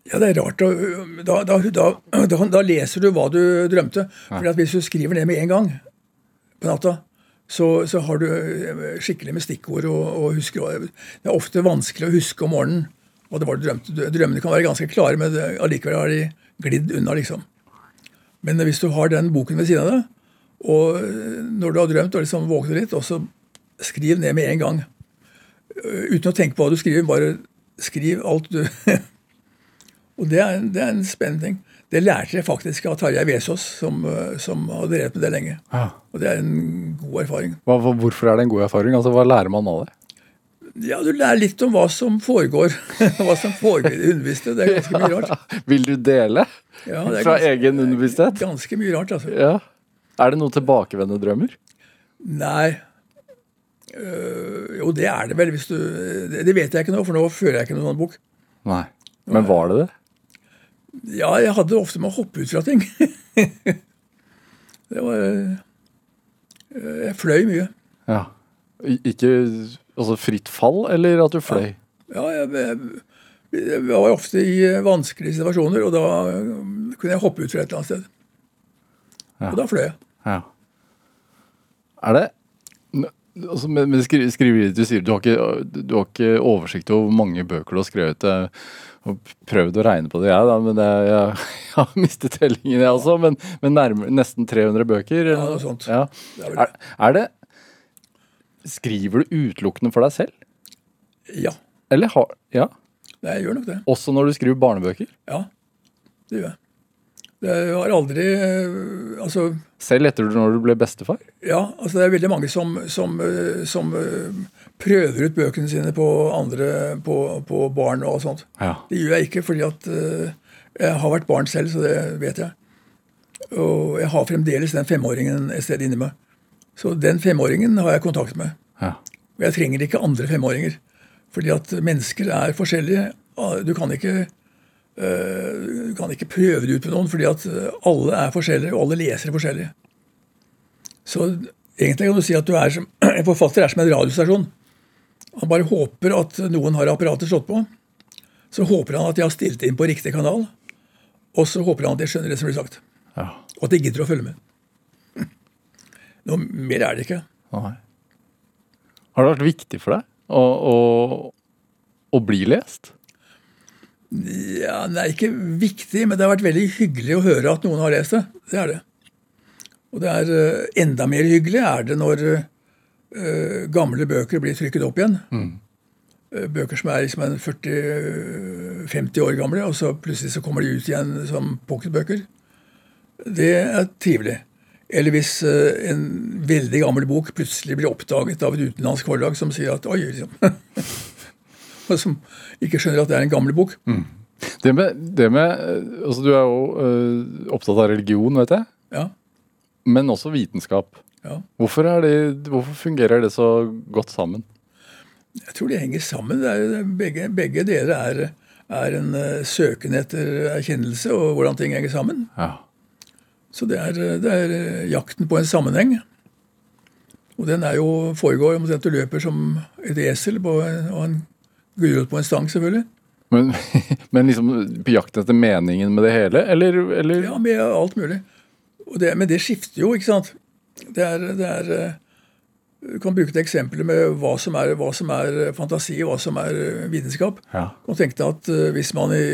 [SPEAKER 4] Ja, det er rart. Da, da, da, da, leser du hva du drømte. Fordi at Hvis du skriver ned med en gang på natta, så, så har du eh, skikkelig med stikkord og, og husker Det er ofte vanskelig å huske om morgenen hva det var du drømte. Drømmene kan være ganske klare, men allikevel har de glidd unna, liksom. Men hvis du har den boken ved siden av deg, og eh, når du har drømt og liksom våkner litt, og så skriv ned med en gang. Eh, Uten å tenke på hva du skriver, bare skriv alt du (laughs) Og det er, det er en spennende ting. Det lærte jeg faktisk av Tarjei Vesaas, som, eh, som har drevet med det lenge.
[SPEAKER 2] ja.
[SPEAKER 4] Og det er en god erfaring.
[SPEAKER 2] hva, Hvorfor er det en god erfaring? Altså, Hva lærer man av det?
[SPEAKER 4] Ja, Du lærer litt om hva som foregår. (laughs) hva som foregår i det underbevisste. Det er ganske mye rart.
[SPEAKER 2] Vil du dele?
[SPEAKER 4] Ja, er
[SPEAKER 2] Fra
[SPEAKER 4] ganske-
[SPEAKER 2] egen underbevissthet?
[SPEAKER 4] Ganske mye rart, altså.
[SPEAKER 2] Ja. Er det noen tilbakevendende drømmer?
[SPEAKER 4] Nei. Øh, jo, det er det vel. du... Det, vet jeg ikke nå, for nå fører jeg ikke noen annen bok.
[SPEAKER 2] Nei. Men var det det?
[SPEAKER 4] Ja, jeg hadde ofte med å hoppe ut fra ting. (laughs) det var øh, Jeg fløy mye.
[SPEAKER 2] Ja. Ikke altså fritt fall, eller at du fløy?
[SPEAKER 4] Ja, jeg, jeg, jeg var ofte i eh, vanskelige situasjoner, og da øh, kunne jeg hoppe ut fra et eller annet sted.
[SPEAKER 2] Ja.
[SPEAKER 4] Og da fløy jeg.
[SPEAKER 2] Ja. Er det altså, Men, men skri, skriver, du sier du har, ikke, du har ikke oversikt over hvor mange bøker du har skrevet. Jeg har prøvd å regne på det, jeg, da, men jeg, jeg, (laughs) jeg har mistet tellingen, jeg også. Men, men nærmere, nesten 300 bøker.
[SPEAKER 4] Ja, noe sånt.
[SPEAKER 2] Ja.
[SPEAKER 4] Er,
[SPEAKER 2] er det Skriver du utelukkende for deg selv?
[SPEAKER 4] Ja,
[SPEAKER 2] Eller har Ja?
[SPEAKER 4] Nei, jeg gjør nok det.
[SPEAKER 2] Også når du skriver barnebøker?
[SPEAKER 4] Ja, det gjør jeg. Det har aldri øh, Altså
[SPEAKER 2] Selv etter når du ble bestefar?
[SPEAKER 4] Ja, altså det er veldig mange som, som, øh, som øh, prøver ut bøkene sine på andre, på, på barn og sånt.
[SPEAKER 2] Ja.
[SPEAKER 4] Det gjør jeg ikke, fordi at jeg har vært barn selv, så det vet jeg. Og jeg har fremdeles den femåringen et sted inni meg. Så den femåringen har jeg kontakt med.
[SPEAKER 2] ja.
[SPEAKER 4] Og jeg trenger ikke andre femåringer. Fordi at mennesker er forskjellige. Ah, Du kan ikke, øh, du kan ikke prøve det ut på noen, fordi at øh, alle er forskjellige, og alle leser forskjellige. Så egentlig kan du si at du er som, (clears throat) en forfatter er som en radiostasjon. Han bare håper at noen har apparatet slått på. Så håper han at de har stilt inn på riktig kanal. Og så håper han at de skjønner det som blir sagt.
[SPEAKER 2] ja.
[SPEAKER 4] Og at de gidder å følge med. Noe mer er det ikke.
[SPEAKER 2] Nei. Har det vært viktig for deg å, å, å bli lest?
[SPEAKER 4] Ja, Det er ikke viktig, men det har vært veldig hyggelig å høre at noen har lest det. Det er det. Og det er eh, enda mer hyggelig er det når uh, gamle bøker blir trykket opp igjen. Mm. Bøker som er liksom 40-50 år gamle, og så plutselig så kommer de ut igjen som pocketbøker. Det er trivelig. Eller hvis eh, en veldig gammel bok plutselig blir oppdaget av et utenlandsk forlag som sier at oi, liksom. (laughs) Og som ikke skjønner at det er en gammel bok.
[SPEAKER 2] Det med, det med eh, altså Du er jo eh, opptatt av religion, vet jeg,
[SPEAKER 4] Ja,
[SPEAKER 2] men også vitenskap.
[SPEAKER 4] ja.
[SPEAKER 2] Hvorfor, det, hvorfor fungerer det så godt sammen?
[SPEAKER 4] Jeg tror de henger sammen. Det er, begge, begge deler er, er en søken etter erkjennelse og hvordan ting henger sammen.
[SPEAKER 2] Ja.
[SPEAKER 4] Så det er, det er eh, jakten på en sammenheng. Og den er jo foregår omtrent du løper som et esel på og en gulrot på en stang, selvfølgelig.
[SPEAKER 2] Men, (laughs) men liksom på jakt etter meningen med det hele, eller, eller?
[SPEAKER 4] Ja, med alt mulig. Og det, men det skifter jo, ikke sant. Det er, det er eh, Du kan bruke et eksempel med hva som, er, hva som er fantasi, og hva som er eh, vitenskap.
[SPEAKER 2] Ja.
[SPEAKER 4] Du kan tenke deg at hvis man i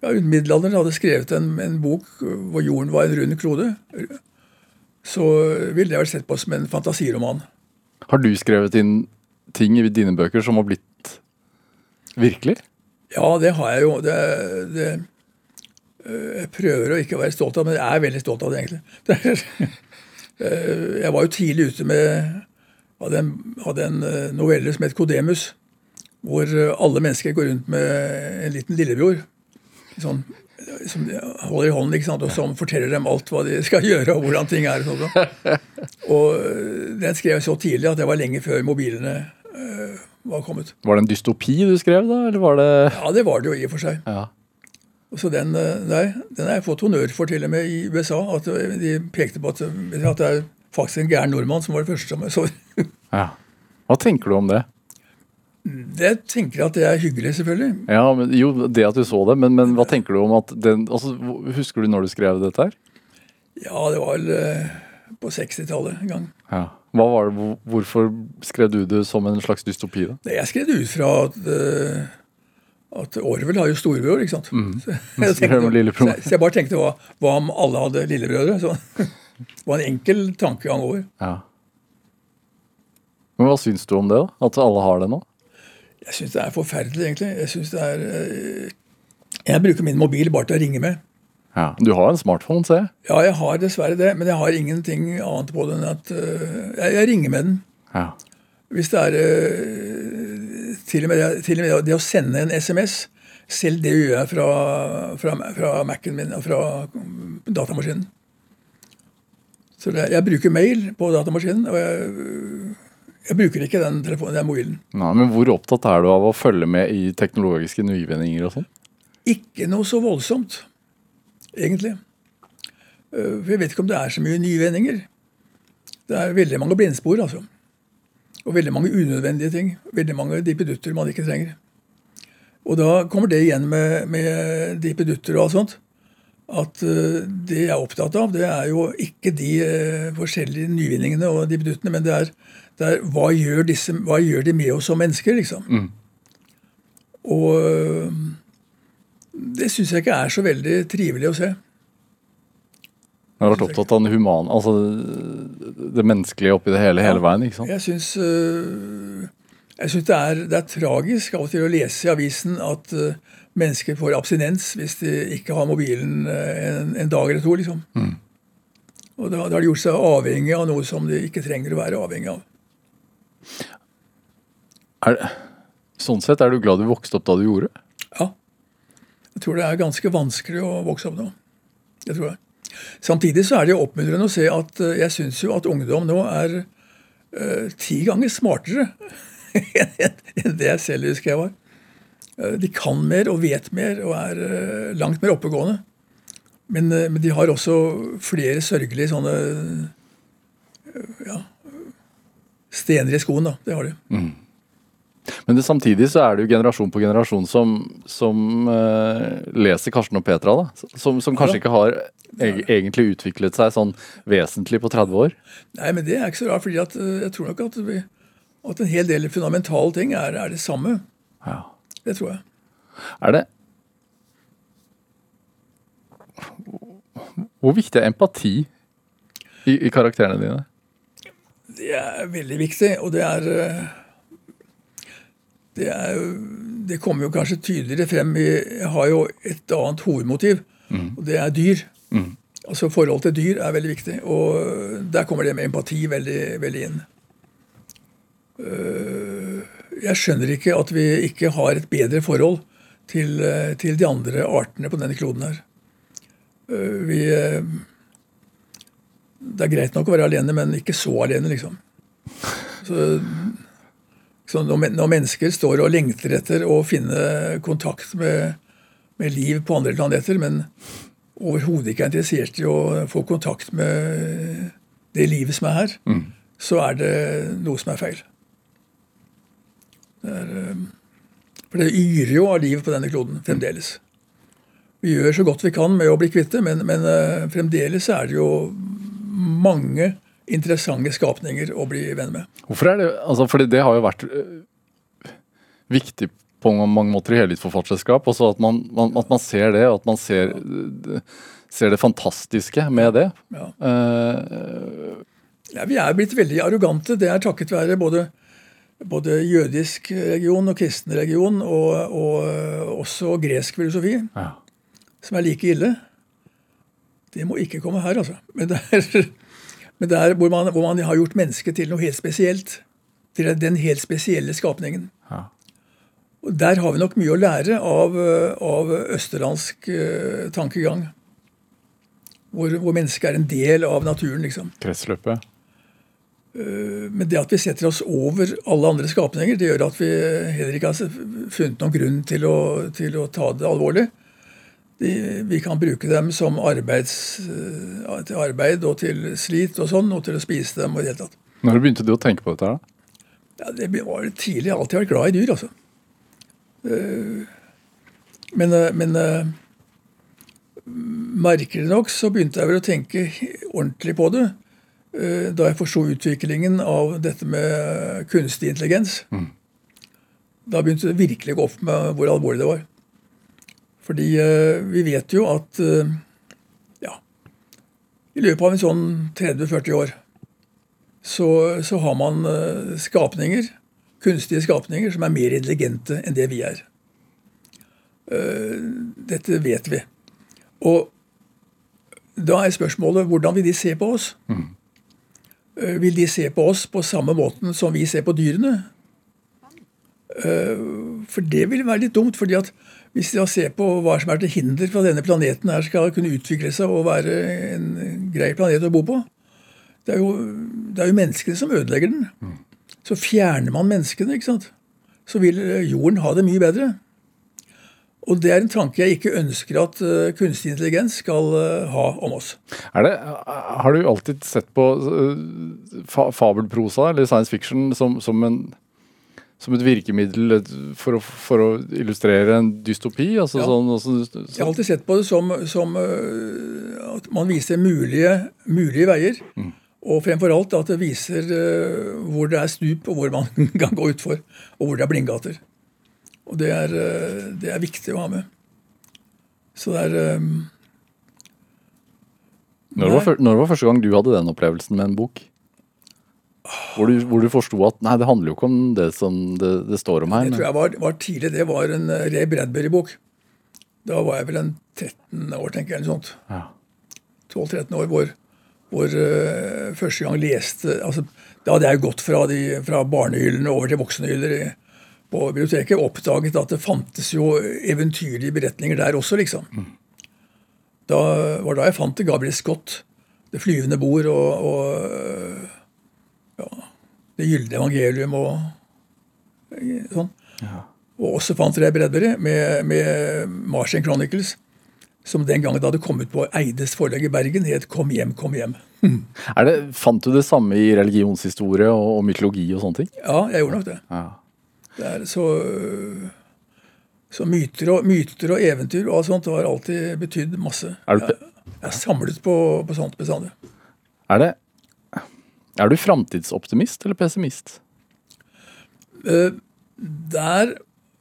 [SPEAKER 4] ja, middelalderen hadde skrevet en, en bok hvor jorden var en rund klode, så ville det vært sett på som en fantasiroman.
[SPEAKER 2] Har du skrevet inn ting i dine bøker som har blitt virkelig?
[SPEAKER 4] Ja, det har jeg jo. Det, det, øh, jeg prøver å ikke være stolt av men jeg er veldig stolt av det, egentlig. Øh, (laughs) jeg var jo tidlig ute med hadde en, hadde en øh, novelle som het Kodemus, hvor alle mennesker går rundt med en liten lillebror. Sånn, som de holder i hånden, ikke sant? og som forteller dem alt hva de skal (laughs) gjøre, og hvordan ting er. Og, sånt. og øh, den skrev jeg så tidlig at det var lenge før mobilene øh, var kommet.
[SPEAKER 2] Var det en dystopi du skrev, da? Eller var det
[SPEAKER 4] Ja, det var det jo i og for seg.
[SPEAKER 2] Ja.
[SPEAKER 4] Så den, eh, nei, den har jeg fått honnør for til og med i USA. At eh, de pekte på at, eh, at det er faktisk en gæren nordmann som var det første som jeg så. (laughs)
[SPEAKER 2] ja. Hva tenker du om det?
[SPEAKER 4] Det tenker jeg at det er hyggelig, selvfølgelig.
[SPEAKER 2] Ja, men, Jo, det at du så det, men, men hva tenker du om at den altså, Husker du når du skrev dette her?
[SPEAKER 4] Ja, det var vel eh, på 60-tallet en gang.
[SPEAKER 2] Ja. Det, Hvorfor skrev du det som en slags dystopi? da?
[SPEAKER 4] Det Jeg skrev det ut fra at, eh, at Orwell har jo storebror, ikke sant. (laughs) Så, jeg (laughs) tenkte, så, så jeg bare tenkte hva, hva om alle hadde lillebrødre? Så, (laughs) det var en enkel tankegang over.
[SPEAKER 2] Ja. Men hva syns du om det, da? At alle har det nå?
[SPEAKER 4] Jeg syns det er forferdelig, egentlig. Jeg synes det er... eh, Jeg bruker min mobil bare til å ringe med.
[SPEAKER 2] Ja. Du har en smartphone, ser jeg.
[SPEAKER 4] Ja, jeg har dessverre det, men jeg har ingenting annet på den enn at øh, jeg, jeg ringer med den.
[SPEAKER 2] Ja.
[SPEAKER 4] Hvis det er øh, til, og med, til og med det å sende en SMS, selv det gjør jeg fra, fra, fra Mac-en min og fra datamaskinen. Så det, jeg bruker mail på datamaskinen, og jeg, jeg bruker ikke den telefonen, den mobilen.
[SPEAKER 2] Nei, men hvor opptatt er du av å følge med i teknologiske nyvinninger og sånn?
[SPEAKER 4] Ikke noe så voldsomt, egentlig. Øh, For jeg vet ikke om det er så mye nyvinninger. Det er veldig mange blindspor, altså. Og veldig mange unødvendige ting. Veldig mange dippedutter man ikke trenger. Og da kommer det igjen med, med dippedutter og alt sånt. At øh, det jeg er opptatt av, det er jo ikke de øh, forskjellige nyvinningene og dippeduttene, men det er, det er hva, gjør disse, hva gjør de med oss som mennesker, liksom. Og øh, det syns jeg ikke er så veldig trivelig å se.
[SPEAKER 2] Jeg har vært opptatt av den humane, altså det menneskelige oppi det hele, hele veien. ikke sant?
[SPEAKER 4] Jeg syns, øh, det, er, det er tragisk av og til å lese i avisen at øh, mennesker får abstinens hvis de ikke har mobilen øh, en, en dag eller to. liksom. Og da, da har de gjort seg avhengig av noe som de ikke trenger å være avhengig av.
[SPEAKER 2] Er, sånn sett, er du glad du vokste opp da du gjorde?
[SPEAKER 4] Ja. Jeg tror det er ganske vanskelig å vokse opp nå. Det tror jeg. Samtidig så er det jo oppmuntrende å se at øh, jeg syns jo at ungdom nå er uh, ti ganger smartere (laughs) enn det jeg selv husker jeg var. Eh, De kan mer og vet mer og er langt mer oppegående. Men, men de har også flere sørgelige sånne ja, stener i skoen, da. Det har de.
[SPEAKER 2] Men det, samtidig så er det jo generasjon på generasjon som, som uh, leser Karsten og Petra, da. Som, som kanskje
[SPEAKER 4] Ja.
[SPEAKER 2] ikke har e egentlig utviklet seg sånn vesentlig på 30 år.
[SPEAKER 4] Nei, men det er ikke så rart, at øh, jeg tror nok at, vi, at en hel del fundamentale ting er, er det samme.
[SPEAKER 2] Ja.
[SPEAKER 4] Det tror jeg.
[SPEAKER 2] Er det Hvor viktig er empati i, i karakterene dine?
[SPEAKER 4] Det er veldig viktig, og det er øh, det, er, det kommer jo kanskje tydeligere frem Jeg har jo et annet hovedmotiv, og det er dyr. Altså Forhold til dyr er veldig viktig, og der kommer det med empati veldig, veldig inn. Øh, Jeg skjønner ikke at vi ikke har et bedre forhold til, øh, til de andre artene på denne kloden her. Vi Det er greit nok å være alene, men ikke så alene, liksom. Så Så når, mennesker står og lengter etter å finne kontakt med, med liv på andre planeter, men overhodet ikke er interessert i å få kontakt med det livet som er her, så er det noe som er feil. Det er, eh, for det yrer jo av liv på denne kloden fremdeles. Vi gjør så godt vi kan med å bli kvitt det, men, men eh, fremdeles er det jo mange interessante skapninger å bli venn med.
[SPEAKER 2] Hvorfor er det altså, Fordi det har jo vært øh, viktig på mange måter i hele ditt forfatterskap. Også at man, man, at man ser det, og at man ser, ja. ser det fantastiske med det.
[SPEAKER 4] Ja.
[SPEAKER 2] Uh,
[SPEAKER 4] Ja, vi er blitt veldig arrogante. Det er takket være både, både jødisk region og kristen region, og, og også gresk filosofi,
[SPEAKER 2] ja.
[SPEAKER 4] som er like ille. Det må ikke komme her, altså. Men det er, (laughs) men det er hvor, man, hvor man har gjort mennesket til noe helt spesielt. Til den helt spesielle skapningen.
[SPEAKER 2] Ja.
[SPEAKER 4] Og Der har vi nok mye å lære av, øh, av østerlandsk uh, tankegang. Hvor, hvor mennesket er en del av naturen, liksom.
[SPEAKER 2] Kretsløpet.
[SPEAKER 4] Men det at vi setter oss over alle andre skapninger, det gjør at vi heller ikke har funnet noen grunn til å, til å ta det alvorlig. De, vi kan bruke dem som arbeids, til arbeid og til slit og sånn, og til å spise dem og i det hele tatt.
[SPEAKER 2] Når begynte du å tenke på dette? da?
[SPEAKER 4] Ja, det var tidlig. Jeg har alltid vært glad i dyr, altså. Eh, Men, eh, men eh, merkelig nok så begynte jeg vel å tenke ordentlig på det eh, da jeg forsto utviklingen av dette med kunstig intelligens. Da begynte det virkelig å gå opp med hvor alvorlig det var. Fordi eh, vi vet jo at eh, ja, i løpet av en sånn 30-40 år så, så har man eh, skapninger, kunstige skapninger, som er mer intelligente enn det vi er. Eh, Dette vet vi. Og da er spørsmålet hvordan vil de se på oss? Eh, Vil de se på oss på samme måten som vi ser på dyrene? Eh, For det vil være litt dumt. fordi at hvis vi ser på hva som er til hinder for at denne planeten her skal kunne utvikle seg og være en grei planet å bo på, det er jo, det er jo menneskene som ødelegger den. Så fjerner man menneskene, ikke sant? så vil eh, jorden ha det mye bedre. Og det er en tanke jeg ikke ønsker at eh, kunstig intelligens skal eh, ha om oss.
[SPEAKER 2] Er det, har du alltid sett på fabelprosa eller science fiction som, som, en, som et virkemiddel for å, for å illustrere en dystopi? Altså
[SPEAKER 4] Ja.
[SPEAKER 2] sånn, altså,
[SPEAKER 4] Jeg har alltid sett på det som, som uh, at man viser mulige, mulige veier. Og fremfor alt at det viser uh, hvor det er stup, og hvor man (laughs) kan gå utfor. Og hvor det er blindgater. Og det er, uh, det er viktig å ha med. Så det er um,
[SPEAKER 2] når, var, når var første gang du hadde den opplevelsen med en bok? Hvor du, hvor du forsto at nei, det handler jo ikke om det som det, det står om her.
[SPEAKER 4] Det tror jeg var, var tidlig. Det var en eh, Ray Bradbury-bok. Da var jeg vel en 13 år, tenker jeg. eller sånt.
[SPEAKER 2] Ja.
[SPEAKER 4] 12-13 år, hvor, hvor uh, første gang leste altså, Da hadde jeg gått fra, de, fra barnehyllene over til voksenhyller i, på biblioteket. og Oppdaget at det fantes jo eventyrlige beretninger der også, liksom. Da var da jeg fant det Gabriel Scott, 'Det flyvende bord' og, og 'Det gylne evangelium' og sånn. sånn. Og også fant jeg Bradbury med, med Martian Chronicles, som den gangen da hadde kommet på Eides forlag i Bergen, het 'Kom hjem, kom hjem'. (laughs)
[SPEAKER 2] Er det, fant du det samme i religionshistorie og, og mytologi og sånne ting?
[SPEAKER 4] Ja, jeg gjorde nok det.
[SPEAKER 2] Ja.
[SPEAKER 4] det er så, så myter, og, myter og eventyr og alt sånt har alltid betydd masse.
[SPEAKER 2] Er du,
[SPEAKER 4] Jeg, jeg er samlet på, på sånt bestandig.
[SPEAKER 2] er det Er du framtidsoptimist eller pessimist?
[SPEAKER 4] Eh, Der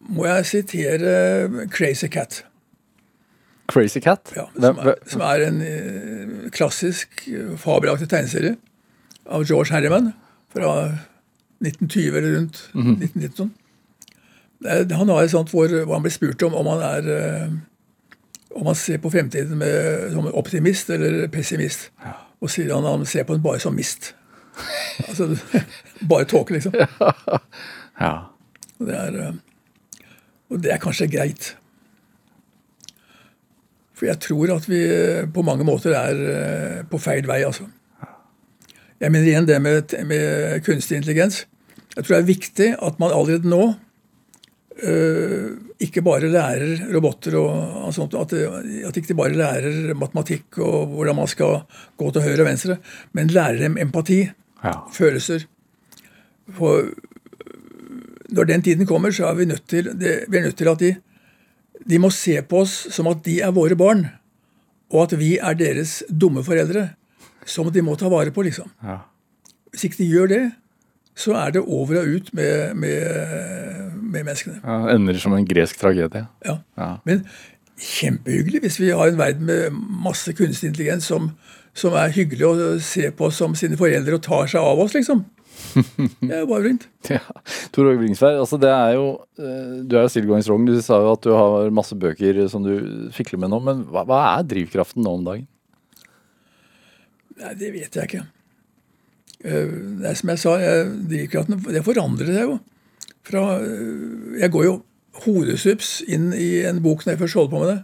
[SPEAKER 4] må jeg sitere Crazy Cat.
[SPEAKER 2] Crazy Cat?
[SPEAKER 4] Ja, som, er, som er en eh, klassisk eh, fabelaktig tegneserie av George Harriman fra 1920 eller rundt 1919. Det er- Han har et sånt hvor, hvor han blir spurt om om han er om han ser på fremtiden med, som optimist eller pessimist. Og sier han han ser på den bare som mist. (laughs) Altså (laughs) bare tåke, liksom. (laughs)
[SPEAKER 2] Ja.
[SPEAKER 4] Og det er, eh, og det er kanskje greit. For jeg tror at vi eh, på mange måter er eh, på feil vei, altså. Jeg mener igjen det med, med kunstig intelligens. Jeg tror det er viktig at man allerede nå øh, ikke bare lærer roboter og sånt, at, at ikke de bare lærer matematikk og hvordan man skal gå til høyre og venstre, men lærer dem empati,
[SPEAKER 2] Ja.
[SPEAKER 4] følelser. For når den tiden kommer, så er vi nødt til, det, vi er nødt til at de, de må se på oss som at de er våre barn, og at vi er deres dumme foreldre, som de må ta vare på, liksom.
[SPEAKER 2] Ja.
[SPEAKER 4] Hvis ikke de gjør det, så er det over og ut med, med, med menneskene.
[SPEAKER 2] Ja, ender som en gresk tragedie.
[SPEAKER 4] Ja.
[SPEAKER 2] Ja.
[SPEAKER 4] Men kjempehyggelig hvis vi har en verden med masse kunstig intelligens som, som er hyggelig å se på som sine foreldre og tar seg av oss, liksom. (laughs) Det er jo bare fint.
[SPEAKER 2] Ja. Tor Åge Bringsvær, altså det er jo eh, Du er jo still going strong. Du sa jo at du har masse bøker som du fikler med nå. Men hva, hva er drivkraften nå om dagen?
[SPEAKER 4] Nei, det vet jeg ikke. Eh, Det er som jeg sa, jeg, drivkraften det forandrer seg jo. Fra, eh, jeg går jo hodesups inn i en bok når jeg først holder på med det.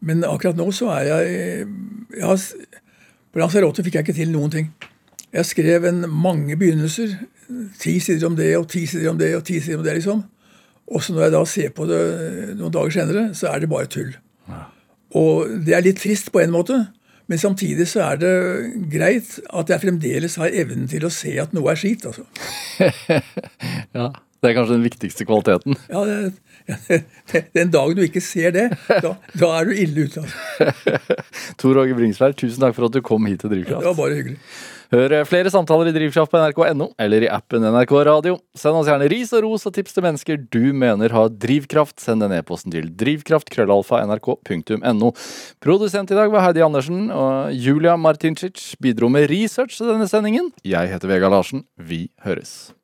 [SPEAKER 4] Men akkurat nå så er jeg, jeg har, På Lanzarote fikk jeg ikke til noen ting. Jeg skrev en mange begynnelser. Ti sider om det og ti sider om det og ti sider om det. liksom. Og så når jeg da ser på det noen dager senere, så er det bare tull. Og det er litt trist på en måte, men samtidig så er det greit at jeg fremdeles har evnen til å se at noe er skit. altså. (laughs)
[SPEAKER 2] Ja, Det er kanskje den viktigste kvaliteten.
[SPEAKER 4] Ja, det, (laughs) Den dagen du ikke ser det, da, da er du ille ute. altså. (laughs)
[SPEAKER 2] Tor Åge Bringsvær, tusen takk for at du kom hit til Drivkraft.
[SPEAKER 4] Det var bare hyggelig.
[SPEAKER 2] Hør flere samtaler i Drivkraft på nrk.no eller i appen NRK Radio. Send oss gjerne ris og ros og tips til mennesker du mener har drivkraft. Send den e-posten til drivkraft.krøllalfa.nrk.no. Produsent i dag var Heidi Andersen, og Julia Martincic bidro med research til denne sendingen. Jeg heter Vega Larsen. Vi høres.